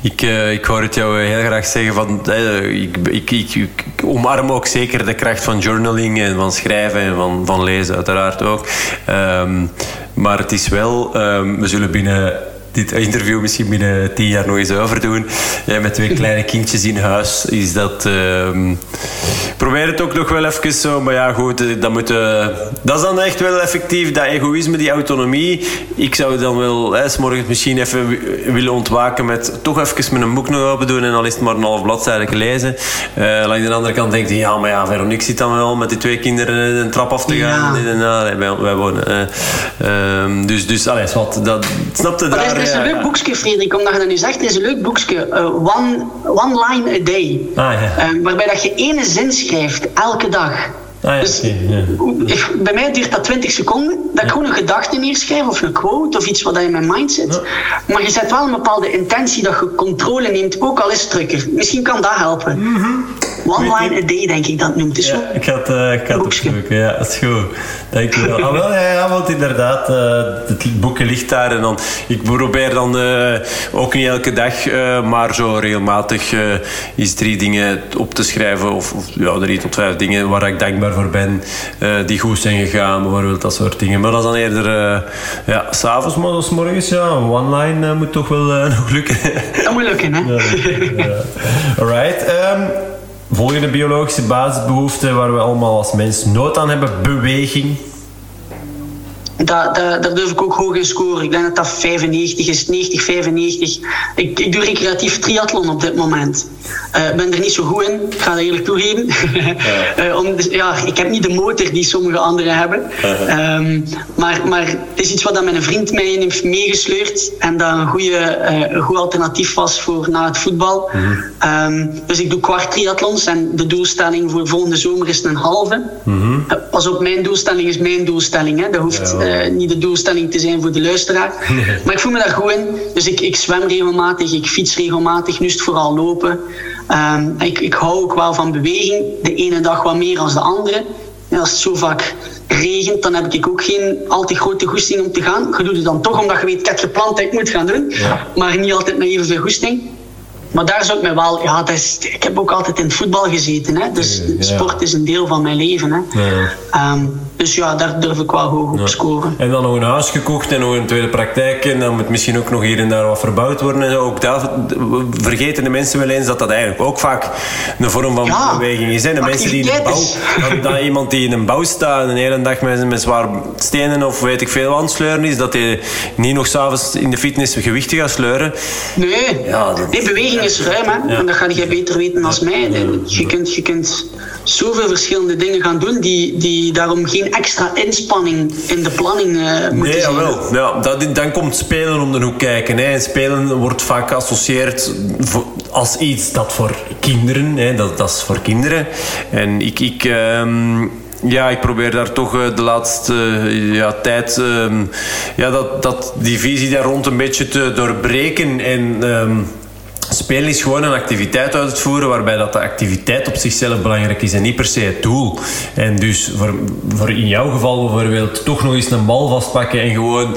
ik, uh, ik hoor het jou heel graag zeggen van uh, ik, ik, ik, omarm ook zeker de kracht van journaling en van schrijven en van, van lezen uiteraard ook. Um, maar het is wel, um, we zullen binnen dit interview misschien binnen tien jaar nog eens overdoen. Ja, met twee kleine kindjes in huis is dat... Uh, probeer het ook nog wel even zo. Maar ja, goed, dat, moet, uh, dat is dan echt wel effectief. Dat egoïsme, die autonomie. Ik zou dan wel hè, morgens misschien even willen ontwaken met toch even met een boek nog open doen. En al is het maar een half bladzijde lezen. Uh, langs de andere kant denkt hij, ja, maar ja, Veronique zit dan wel met die twee kinderen een trap af te gaan. Ja. En, nou, wij, wij wonen. Uh, dus, dus, alles wat. Dat, snapte daar. Er is een leuk boekje, Frederik, omdat je dat nu zegt. Het is een leuk boekje. one, one line a day. Ah, ja. waarbij dat je ene zin schrijft, elke dag. Ah, dus bij mij duurt dat 20 seconden. Dat ik gewoon een gedachte neerschrijf of een quote of iets wat in mijn mind zit. Maar je zet wel een bepaalde intentie dat je controle neemt, ook al is het drukker. Misschien kan dat helpen. Mm One line a day, denk ik dat noemt. Dus ja, ik had, uh, ik had opzoeken. Ja, dat is goed. Dank je wel. ah, wel ja, ja, want inderdaad, uh, het boekje ligt daar. En dan, ik probeer dan uh, ook niet elke dag, maar zo regelmatig eens drie dingen op te schrijven. Of, of, ja, drie tot vijf dingen waar ik dankbaar voor ben. die goed zijn gegaan, bijvoorbeeld dat soort dingen. Maar dat is dan eerder, ja, s'avonds, maar als morgens, ja, one line moet toch wel nog lukken. dat moet lukken, hè? ja. Alright. Um, Volgende biologische basisbehoefte waar we allemaal als mens nood aan hebben, beweging. Dat, dat, daar durf ik ook hoog in scoren. Ik denk dat dat 95 is, 90, 95. Ik, ik doe recreatief triathlon op dit moment. Ik uh, ben er niet zo goed in, ik ga dat eerlijk toegeven. Uh, om, ja, ik heb niet de motor die sommige anderen hebben. Uh-huh. Um, maar, maar het is iets wat mijn vriend mij in heeft meegesleurd. En dat een, goede, uh, een goed alternatief was voor na het voetbal. Uh-huh. Um, dus ik doe kwart triathlons. En de doelstelling voor volgende zomer is een halve. Uh-huh. pas op, mijn doelstelling is mijn doelstelling. Hè. Dat hoeft... Ja uh, niet de doelstelling te zijn voor de luisteraar. Maar ik voel me daar goed in. Dus ik, ik zwem regelmatig, ik fiets regelmatig. Nu is het vooral lopen. Um, ik, ik hou ook wel van beweging. De ene dag wat meer dan de andere. En als het zo vaak regent, dan heb ik ook geen al te grote goesting om te gaan. Je doet het dan toch omdat je weet, ik heb gepland dat ik moet gaan doen. Maar niet altijd met evenveel goesting. Maar daar zou ik me wel, ja, dat is, ik heb ook altijd in het voetbal gezeten. Hè? Dus sport is een deel van mijn leven. Hè? Ja. Um, dus ja, daar durf ik wel hoog op scoren. En dan nog een huis gekocht en nog een tweede praktijk. En dan moet misschien ook nog hier en daar wat verbouwd worden. En ook daar vergeten de mensen wel eens dat dat eigenlijk ook vaak een vorm van beweging is. Hè? De mensen die in een bouw, dan, iemand die in een bouw staat en de hele dag met, met zwaar stenen of weet ik veel aan sleuren is, dat hij niet nog s'avonds in de fitness gewichten gaat sleuren. Nee, ja, dat... nee beweging is ruim. Hè? En dat ga jij beter weten dan mij. Je kunt, je kunt zoveel verschillende dingen gaan doen die, die daarom geen extra inspanning in de planning uh, moeten nee, zijn. Jawel. Ja, dat, dan komt spelen om de hoek kijken. Hè. Spelen wordt vaak geassocieerd als iets dat voor kinderen, hè. Dat, dat is voor kinderen. En ik... ik ehm, ja, ik probeer daar toch eh, de laatste ja, tijd ehm, ja, dat, dat die visie daar rond een beetje te doorbreken. En ehm, Spelen is gewoon een activiteit uitvoeren waarbij dat de activiteit op zichzelf belangrijk is en niet per se het doel. En dus voor, voor in jouw geval bijvoorbeeld toch nog eens een bal vastpakken en gewoon,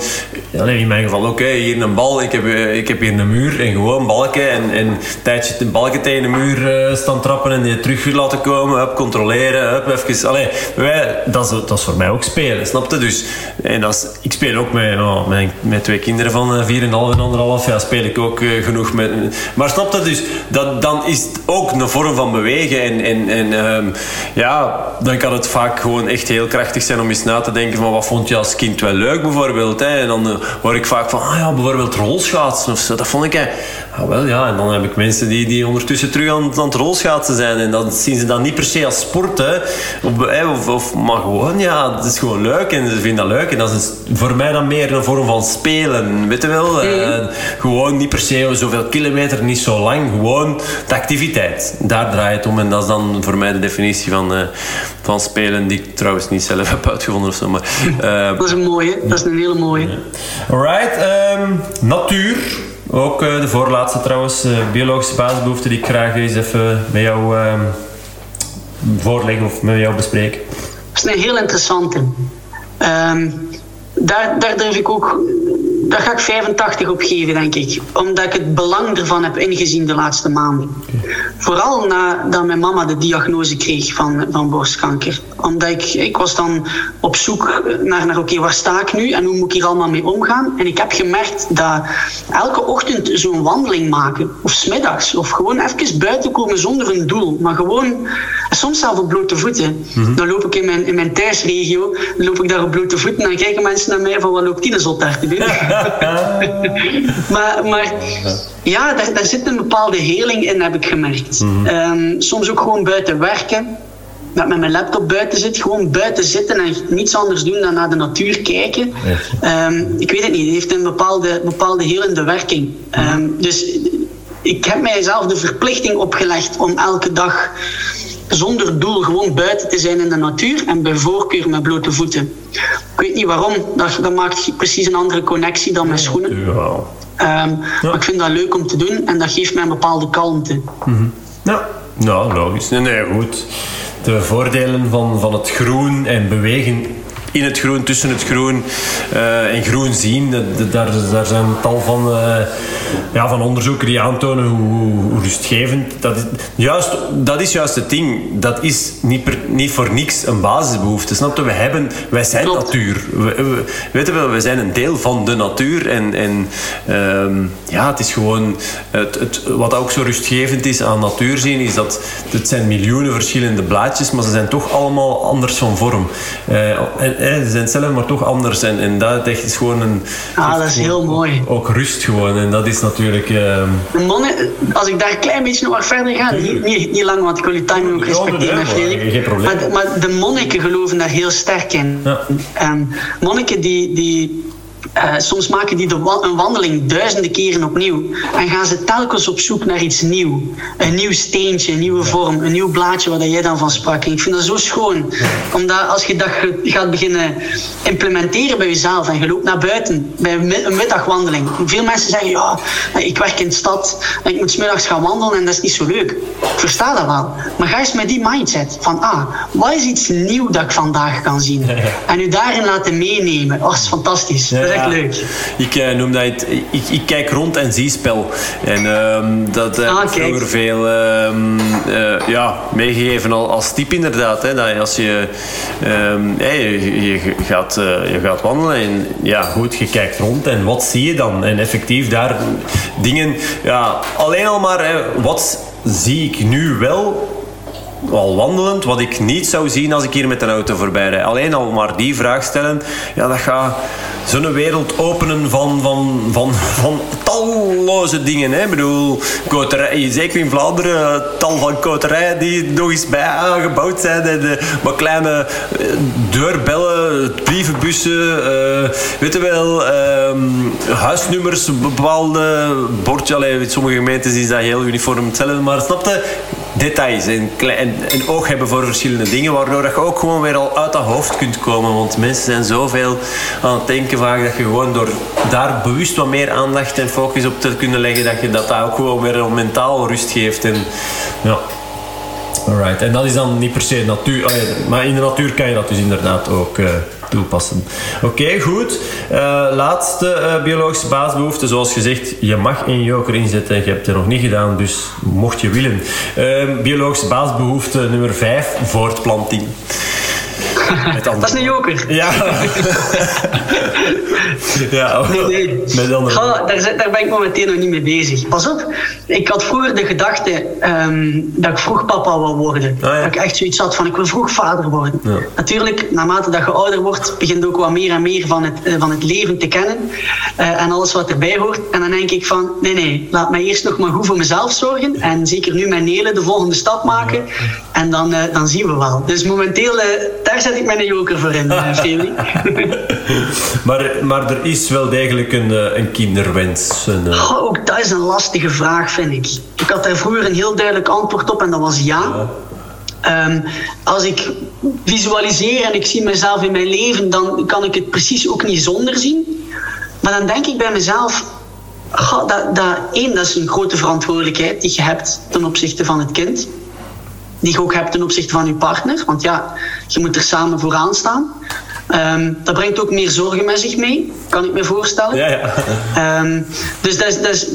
in mijn geval ook, hier een bal, ik heb, eh, ik heb hier een muur en gewoon balken en, en een tijdje een balken tegen de muur uh, staan trappen en die terug laten komen, hup, controleren, hup, even, allee, wij, dat, is, dat is voor mij ook spelen, snapte? Dus, en als, ik speel ook met, oh, met, twee kinderen van 4,5 en 1,5, ja, speel ik ook genoeg met maar snap dat dus? Dat, dan is het ook een vorm van bewegen. En, en, en um, ja, dan kan het vaak gewoon echt heel krachtig zijn om eens na te denken van wat vond je als kind wel leuk bijvoorbeeld. Hè? En dan uh, hoor ik vaak van, ah ja, bijvoorbeeld rolschaatsen of zo. Dat vond ik, hè. Ah, wel ja, en dan heb ik mensen die, die ondertussen terug aan, aan het rolschaatsen zijn. En dan zien ze dat niet per se als sport, hè. Of, of, maar gewoon, ja, het is gewoon leuk en ze vinden dat leuk. En dat is voor mij dan meer een vorm van spelen, weet je wel. Uh, gewoon niet per se zoveel kilometer, niet zo lang. Gewoon de activiteit. Daar draait het om. En dat is dan voor mij de definitie van, uh, van spelen, die ik trouwens niet zelf heb uitgevonden of zo. Maar, uh, dat is een mooie. Dat is een hele mooie. Alright. Um, natuur. Ook uh, de voorlaatste trouwens. biologische basisbehoeften die ik graag eens even met jou ehm, voorleggen of met jou bespreken. Dat is een heel interessante. Um, daar, daar durf ik ook daar ga ik 85 op geven, denk ik. Omdat ik het belang ervan heb ingezien de laatste maanden. Vooral nadat mijn mama de diagnose kreeg van, van borstkanker. Omdat ik, ik was dan op zoek naar, naar oké, waar sta ik nu en hoe moet ik hier allemaal mee omgaan? En ik heb gemerkt dat elke ochtend zo'n wandeling maken, of smiddags, of gewoon even buiten komen zonder een doel, maar gewoon soms zelf op blote voeten. Dan loop ik in mijn, in mijn thuisregio, dan loop ik daar op blote voeten en dan kijken mensen naar mij van wat loopt die zot daar te doen. maar, maar ja, daar, daar zit een bepaalde heling in, heb ik gemerkt. Ehm, soms ook gewoon buiten werken dat met mijn laptop buiten zit, gewoon buiten zitten en niets anders doen dan naar de natuur kijken. Ehm, ik weet het niet, het heeft een bepaalde, bepaalde helende werking. Ehm, dus ik heb mijzelf de verplichting opgelegd om elke dag zonder doel gewoon buiten te zijn in de natuur en bij voorkeur met blote voeten. Ik weet niet waarom, dat, dat maakt precies een andere connectie dan mijn schoenen. Um, Maar ik vind dat leuk om te doen en dat geeft mij een bepaalde kalmte. Mm Ja, nou, logisch. Nee, nee, goed de voordelen van, van het groen en bewegen in het groen, tussen het groen uh, en groen zien. Daar, daar zijn tal van, uh, ja, van onderzoeken die aantonen hoe, hoe rustgevend dat is. Juist, dat is juist het ding. Dat is niet, per, niet voor niks een basisbehoefte. Snap je? We hebben, wij zijn Klopt. natuur. We, we, weten we, we zijn een deel van de natuur. En, en um, ja, het is gewoon... Het, het, wat ook zo rustgevend is aan natuur zien, is dat het zijn miljoenen verschillende blaadjes, maar ze zijn toch allemaal anders van vorm. Uh, en, ze zijn hetzelfde, maar toch anders. En, en dat is gewoon een... Ah, dat is heel mooi. Ook rust gewoon. En dat is natuurlijk... Uh... De monnik, als ik daar een klein beetje nog verder ga, niet, niet, niet lang, want ik wil je timing ook respecteren, ja, Frederik. Geen probleem. Maar, maar, de monniken geloven daar heel sterk in. Ja. Um, monniken die... die uh, soms maken die de wa een wandeling duizenden keren opnieuw. En gaan ze telkens op zoek naar iets nieuws. Een nieuw steentje, een nieuwe vorm, een nieuw blaadje waar jij dan van sprak. En ik vind dat zo schoon. Omdat als je dat gaat beginnen implementeren bij jezelf en je loopt naar buiten bij een middagwandeling. Veel mensen zeggen, ja, ik werk in de stad en ik moet smiddags gaan wandelen en dat is niet zo leuk. Ik versta dat wel. Maar ga eens met die mindset van, ah, wat is iets nieuw dat ik vandaag kan zien? En u daarin laten meenemen. Oh, dat is fantastisch. Dat is Ik uh, noem dat, het, ik, ik, kijk rond en zie spel. En uh, dat heb uh, ah, vroeger veel uh, ja, meegegeven als tip inderdaad. Hè, dat als je, hey, je, je, gaat, je gaat wandelen en ja, goed, je kijkt rond en wat zie je dan? En effectief daar dingen, ja, alleen al maar, hè, wat zie ik nu wel al wandelend, wat ik niet zou zien als ik hier met een auto voorbij rijd. Alleen al maar die vraag stellen, ja, dat gaat zo'n wereld openen van, van, van, van talloze dingen. Hè. Ik bedoel, koterij, zeker in Vlaanderen, tal van koterijen die nog eens bij aangebouwd zijn. En de, maar kleine eh, deurbellen, brievenbussen, uh, weet je wel, um, huisnummers, bepaalde bordje. Allee, in sommige gemeentes is dat heel uniform hetzelfde, maar snapte? Details en, en, en oog hebben voor verschillende dingen, waardoor je ook gewoon weer al uit dat hoofd kunt komen. Want mensen zijn zoveel aan het denken vaak dat je gewoon door daar bewust wat meer aandacht en focus op te kunnen leggen, dat je dat, dat ook gewoon weer een mentaal rust geeft. En, ja. Alright. En dat is dan niet per se natuur, maar in de natuur kan je dat dus inderdaad ook uh, toepassen. Oké, goed. Uh, laatste uh, biologische basisbehoefte. Zoals gezegd, je mag een joker inzetten. Je hebt het nog niet gedaan, dus mocht je willen. biologische basisbehoefte nummer 5, voortplanting. Dat is een joker. Ja. ja, nee, nee. Met andere... Ga, daar, daar, ben ik momenteel nog niet mee bezig. Pas op, ik had vroeger de gedachte um, dat ik vroeg papa wil worden. Ah, ja. Dat ik echt zoiets had van ik wil vroeg vader worden. Ja. Natuurlijk, naarmate dat je ouder wordt, begint ook wat meer en meer van het, uh, van het leven te kennen. Uh, en alles wat erbij hoort. En dan denk ik van, nee, nee, laat mij eerst nog maar goed voor mezelf zorgen. En zeker nu mijn Nelen de volgende stap maken. En dan, uh, dan zien we wel. Dus momenteel, daar zet ik mijn joker voor in, Felix. maar, maar er is wel degelijk een, een kinderwens. Een, oh, ook dat is een lastige vraag, vind ik. Ik had daar vroeger een heel duidelijk antwoord op en dat was ja. ja. Um, als ik visualiseer en ik zie mezelf in mijn leven, dan kan ik het precies ook niet zonder zien. Maar dan denk ik bij mezelf, God, dat, dat, één, dat is een grote verantwoordelijkheid die je hebt ten opzichte van het kind. Die je ook hebt ten opzichte van je partner. Want ja, je moet er samen vooraan staan. Um, dat brengt ook meer zorgen met zich mee, kan ik me voorstellen. Ja, ja. Um, dus dat is, dat is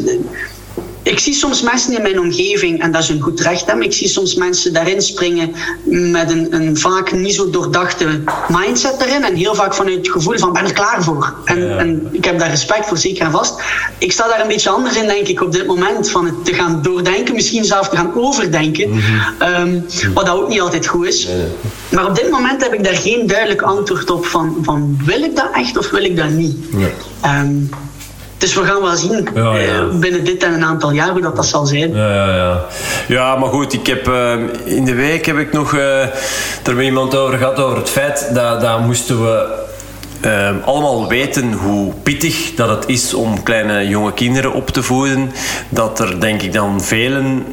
ik zie soms mensen in mijn omgeving, en dat is een goed recht, hè, ik zie soms mensen daarin springen met een, een vaak niet zo doordachte mindset erin. En heel vaak vanuit het gevoel van ben er klaar voor. En, en ik heb daar respect voor, zeker en vast. Ik sta daar een beetje anders in, denk ik, op dit moment. Van het te gaan doordenken, misschien zelf te gaan overdenken. Mhm. Ehm, wat dat ook niet altijd goed is. Maar op dit moment heb ik daar geen duidelijk antwoord op van, van wil ik dat echt of wil ik dat niet. Ehm, dus we gaan wel zien eh, binnen dit en een aantal jaar hoe dat, dat zal zijn. Ja, ja, ja. ja maar goed, ik heb, uh, in de week heb ik nog uh, er met iemand over gehad over het feit dat, dat moesten we allemaal weten hoe pittig dat het is om kleine jonge kinderen op te voeden. Dat er denk ik dan velen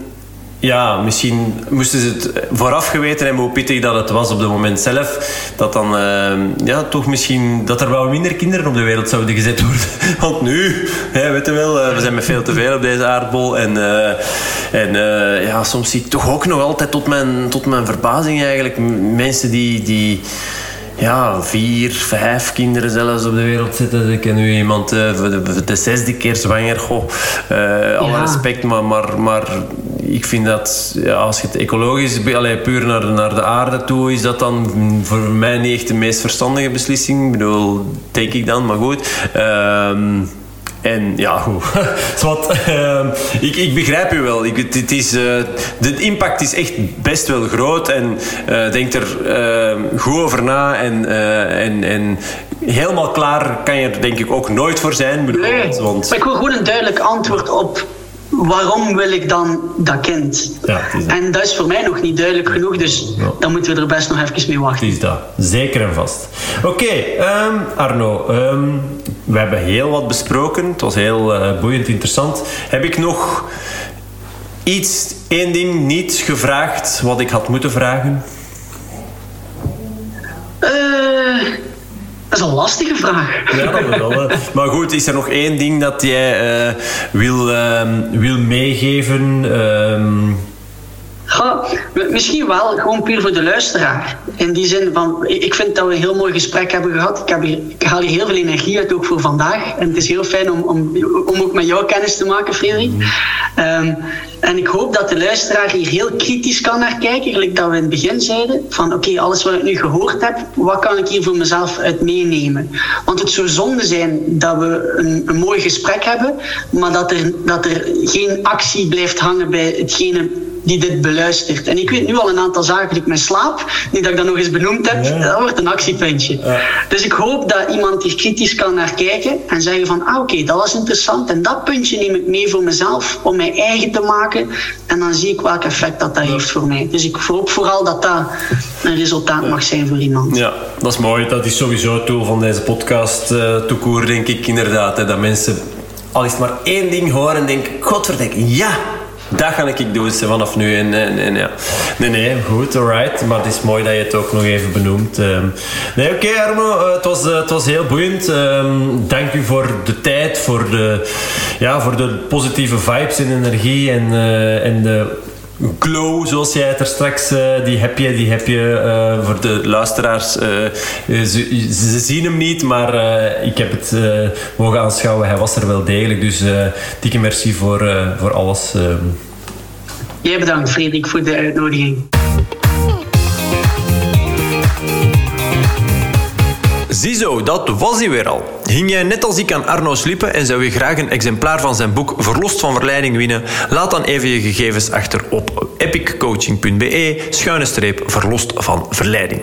ja, misschien moesten ze het vooraf geweten hebben hoe pittig dat het was op het moment zelf. Dat dan, uh, ja, toch misschien, dat er wel minder kinderen op de wereld zouden gezet worden. Want nu, hè, weet je wel, uh, we zijn met veel te veel op deze aardbol. En, en ja, soms zie ik toch ook nog altijd tot mijn, tot mijn verbazing eigenlijk mensen die... die ja, vier, vijf kinderen zelfs op de wereld zitten. Ik ken nu iemand uh, voor, de, de, zesde keer zwanger. Goh, uh, alle respect, maar, maar, maar ik vind dat ja, als je het ecologisch, allee, puur naar, naar de aarde toe, is dat dan voor mij niet echt de meest verstandige beslissing. Ik bedoel, denk ik dan, maar goed. Uh, en ja, goed. Wat, uh, ik, ik begrijp u wel. Ik, het is, uh, de impact is echt best wel groot. En uh, denk er uh, goed over na. En, en, en helemaal klaar kan je er denk ik ook nooit voor zijn. Nee, want... maar ik wil gewoon een duidelijk antwoord op waarom wil ik dan dat kind? Ja, en dat is voor mij nog niet duidelijk genoeg, dus dan moeten we er best nog even mee wachten. Is dat, zeker en vast. Oké, ehm, Arno, um, we hebben heel wat besproken. Het was heel uh, boeiend, interessant. Heb ik nog iets, één ding niet gevraagd wat ik had moeten vragen? Uh, dat is een lastige vraag. Ja, dat wel. maar goed, is er nog één ding dat jij uh, wil, uh, wil meegeven? Uh, Misschien wel, gewoon puur voor de luisteraar. In die zin van, ik vind dat we een heel mooi gesprek hebben gehad. Ik, heb ik haal hier heel veel energie uit, ook voor vandaag. En het is heel fijn om, om, om ook met jou kennis te maken, Frederik. Um, en ik hoop dat de luisteraar hier heel kritisch kan naar kijken, gelijk dat we in het begin zeiden. Van oké, alles wat ik nu gehoord heb, wat kan ik hier voor mezelf uit meenemen? Want het zou zonde zijn dat we een, een mooi gesprek hebben, maar dat er, dat er geen actie blijft hangen bij hetgene die dit beluistert. En ik weet nu al een aantal zaken die ik mijn slaap, die dat ik dan nog eens benoemd heb, dat wordt een actiepuntje. Ja. Dus ik hoop dat iemand hier kritisch kan naar kijken en zeggen van, ah oké, okay, dat was interessant en dat puntje neem ik mee voor mezelf om mij eigen te maken en dan zie ik welk effect dat dat heeft voor mij. Dus ik hoop vooral dat dat een resultaat mag zijn voor iemand. Ja, dat is mooi. Dat is sowieso het doel van deze podcast, uh, toekoer, denk ik inderdaad. Hè, dat mensen al is maar één ding horen en denken, godverdikke, ja, dat ga ik doen vanaf nu. En, en, en, ja. Nee, nee, goed, alright. Maar het is mooi dat je het ook nog even benoemt. Um, nee, oké okay, Armo, uh, het, was, uh, het was heel boeiend. Um, dank u voor de tijd, voor de, ja, voor de positieve vibes en energie en, uh, en de glow, zoals jij het er straks, uh, die heb je, die heb je uh, voor de luisteraars. Ze, ze, zien hem niet, maar ik heb het mogen aanschouwen. Hij was er wel degelijk, dus dikke merci voor, voor alles. Jij bedankt, Frederik, voor de uitnodiging. Ziezo, dat was hij weer al. Hing jij net als ik aan Arno's lippen en zou je graag een exemplaar van zijn boek Verlost van Verleiding winnen? Laat dan even je gegevens achter op epiccoaching.be schuine streep verlost van verleiding.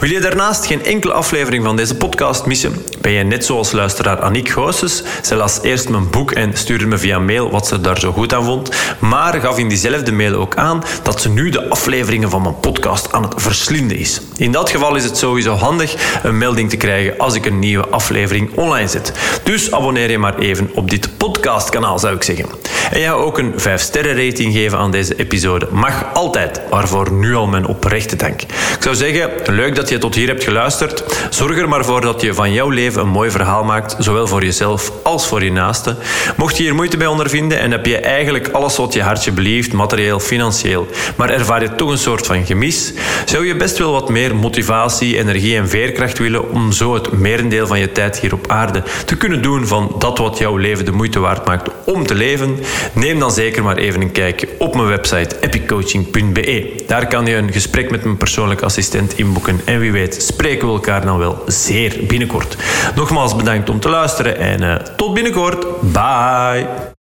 Wil je daarnaast geen enkele aflevering van deze podcast missen? Ben je net zoals luisteraar Aniek Goossens? Ze las eerst mijn boek en stuurde me via mail wat ze daar zo goed aan vond, maar gaf in diezelfde mail ook aan dat ze nu de afleveringen van mijn podcast aan het verslinden is. In dat geval is het sowieso handig een melding te krijgen als ik een nieuwe aflevering online zet. Dus abonneer je maar even op dit podcastkanaal, zou ik zeggen. En ja, ook een 5-sterren rating geven aan deze episode mag altijd, waarvoor nu al mijn oprechte dank. Ik zou zeggen, leuk dat je tot hier hebt geluisterd. Zorg er maar voor dat je van jouw leven een mooi verhaal maakt, zowel voor jezelf als voor je naasten. Mocht je hier moeite bij ondervinden en heb je eigenlijk alles wat je hartje belieft, materieel, financieel, maar ervaar je toch een soort van gemis, zou je best wel wat meer motivatie, energie en veerkracht willen om het merendeel van je tijd hier op aarde te kunnen doen van dat wat jouw leven de moeite waard maakt om te leven, Neem dan zeker maar even een kijkje op mijn website epiccoaching.be. Daar kan je een gesprek met mijn persoonlijke assistent inboeken. En wie weet spreken we elkaar dan wel zeer binnenkort. Nogmaals bedankt om te luisteren en uh, tot binnenkort. Bye!